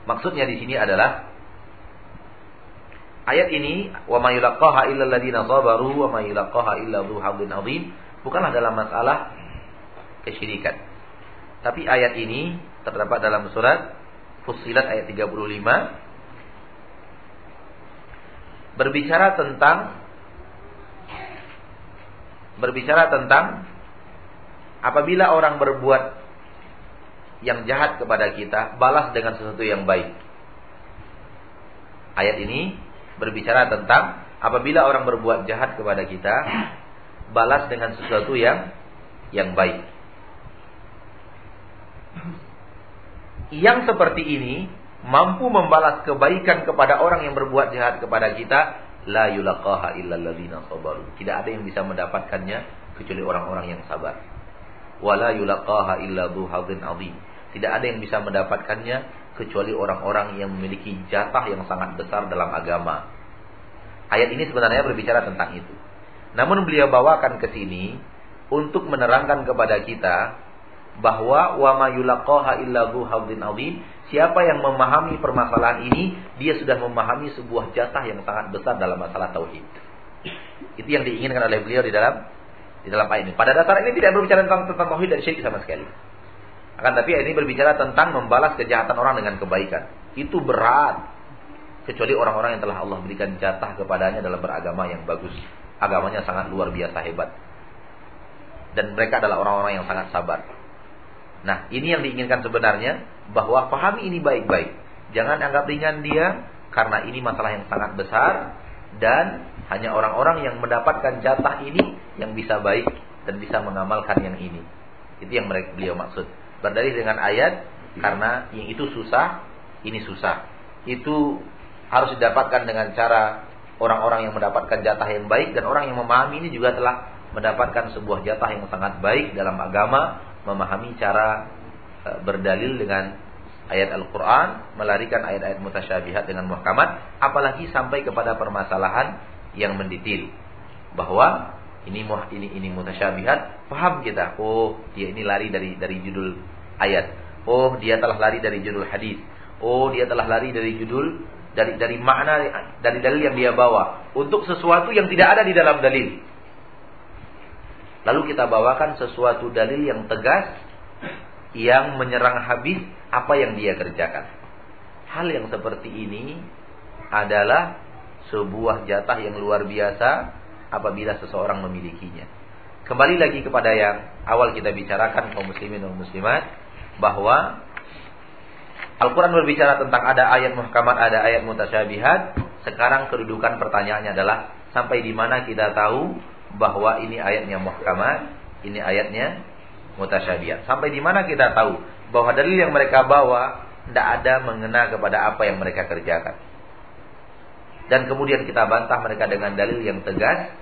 Maksudnya di sini adalah Ayat ini wa may yulaqaha illa alladziina sabaru wa may yulaqaha illa dzu adzim bukanlah dalam masalah kesyirikan. Tapi ayat ini terdapat dalam surat Fussilat ayat 35 berbicara tentang berbicara tentang apabila orang berbuat yang jahat kepada kita balas dengan sesuatu yang baik. Ayat ini berbicara tentang apabila orang berbuat jahat kepada kita, balas dengan sesuatu yang yang baik. Yang seperti ini mampu membalas kebaikan kepada orang yang berbuat jahat kepada kita, la yulaqaha illa sabaru. Tidak ada yang bisa mendapatkannya kecuali orang-orang yang sabar. Wala yulaqaha illa dzu azim. Tidak ada yang bisa mendapatkannya kecuali orang-orang yang memiliki jatah yang sangat besar dalam agama. Ayat ini sebenarnya berbicara tentang itu. Namun beliau bawakan ke sini untuk menerangkan kepada kita bahwa wa ma yulaqaha illa azim. Siapa yang memahami permasalahan ini, dia sudah memahami sebuah jatah yang sangat besar dalam masalah tauhid. Itu yang diinginkan oleh beliau di dalam di dalam ayat ini. Pada dasar ini tidak berbicara tentang tentang tauhid dan syirik sama sekali. Akan tapi ini berbicara tentang membalas kejahatan orang dengan kebaikan. Itu berat. Kecuali orang-orang yang telah Allah berikan jatah kepadanya dalam beragama yang bagus. Agamanya sangat luar biasa hebat. Dan mereka adalah orang-orang yang sangat sabar. Nah, ini yang diinginkan sebenarnya bahwa pahami ini baik-baik. Jangan anggap ringan dia karena ini masalah yang sangat besar dan hanya orang-orang yang mendapatkan jatah ini yang bisa baik dan bisa mengamalkan yang ini. Itu yang mereka beliau maksud berdalil dengan ayat Karena yang itu susah, ini susah. Itu harus didapatkan dengan cara orang-orang yang mendapatkan jatah yang baik dan orang yang memahami ini juga telah mendapatkan sebuah jatah yang sangat baik dalam agama, memahami cara e, berdalil dengan ayat Al-Quran, melarikan ayat-ayat mutasyabihat dengan muhkamat, apalagi sampai kepada permasalahan yang mendetail. Bahwa ini ini ini mutasyabihat, paham kita. Oh, dia ini lari dari dari judul ayat. Oh, dia telah lari dari judul hadis. Oh, dia telah lari dari judul dari dari makna dari dalil yang dia bawa untuk sesuatu yang tidak ada di dalam dalil. Lalu kita bawakan sesuatu dalil yang tegas yang menyerang habis apa yang dia kerjakan. Hal yang seperti ini adalah sebuah jatah yang luar biasa apabila seseorang memilikinya. Kembali lagi kepada yang awal kita bicarakan kaum muslimin dan muslimat bahwa Al-Quran berbicara tentang ada ayat muhkamat, ada ayat mutasyabihat. Sekarang kedudukan pertanyaannya adalah sampai di mana kita tahu bahwa ini ayatnya muhkamat, ini ayatnya mutasyabihat. Sampai di mana kita tahu bahwa dalil yang mereka bawa tidak ada mengena kepada apa yang mereka kerjakan. Dan kemudian kita bantah mereka dengan dalil yang tegas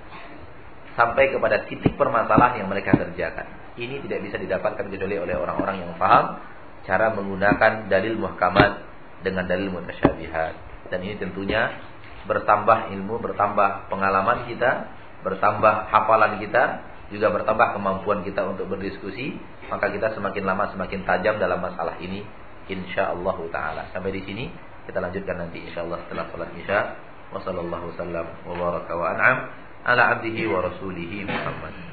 sampai kepada titik permasalahan yang mereka kerjakan. Ini tidak bisa didapatkan kecuali oleh orang-orang yang paham cara menggunakan dalil muhkamat dengan dalil mutasyabihat. Dan ini tentunya bertambah ilmu, bertambah pengalaman kita, bertambah hafalan kita, juga bertambah kemampuan kita untuk berdiskusi, maka kita semakin lama semakin tajam dalam masalah ini insyaallah taala. Sampai di sini kita lanjutkan nanti insyaallah setelah salat Isya. Wassallallahu wasallam wa baraka wa an'am ala abdihi wa rasulihi Muhammad.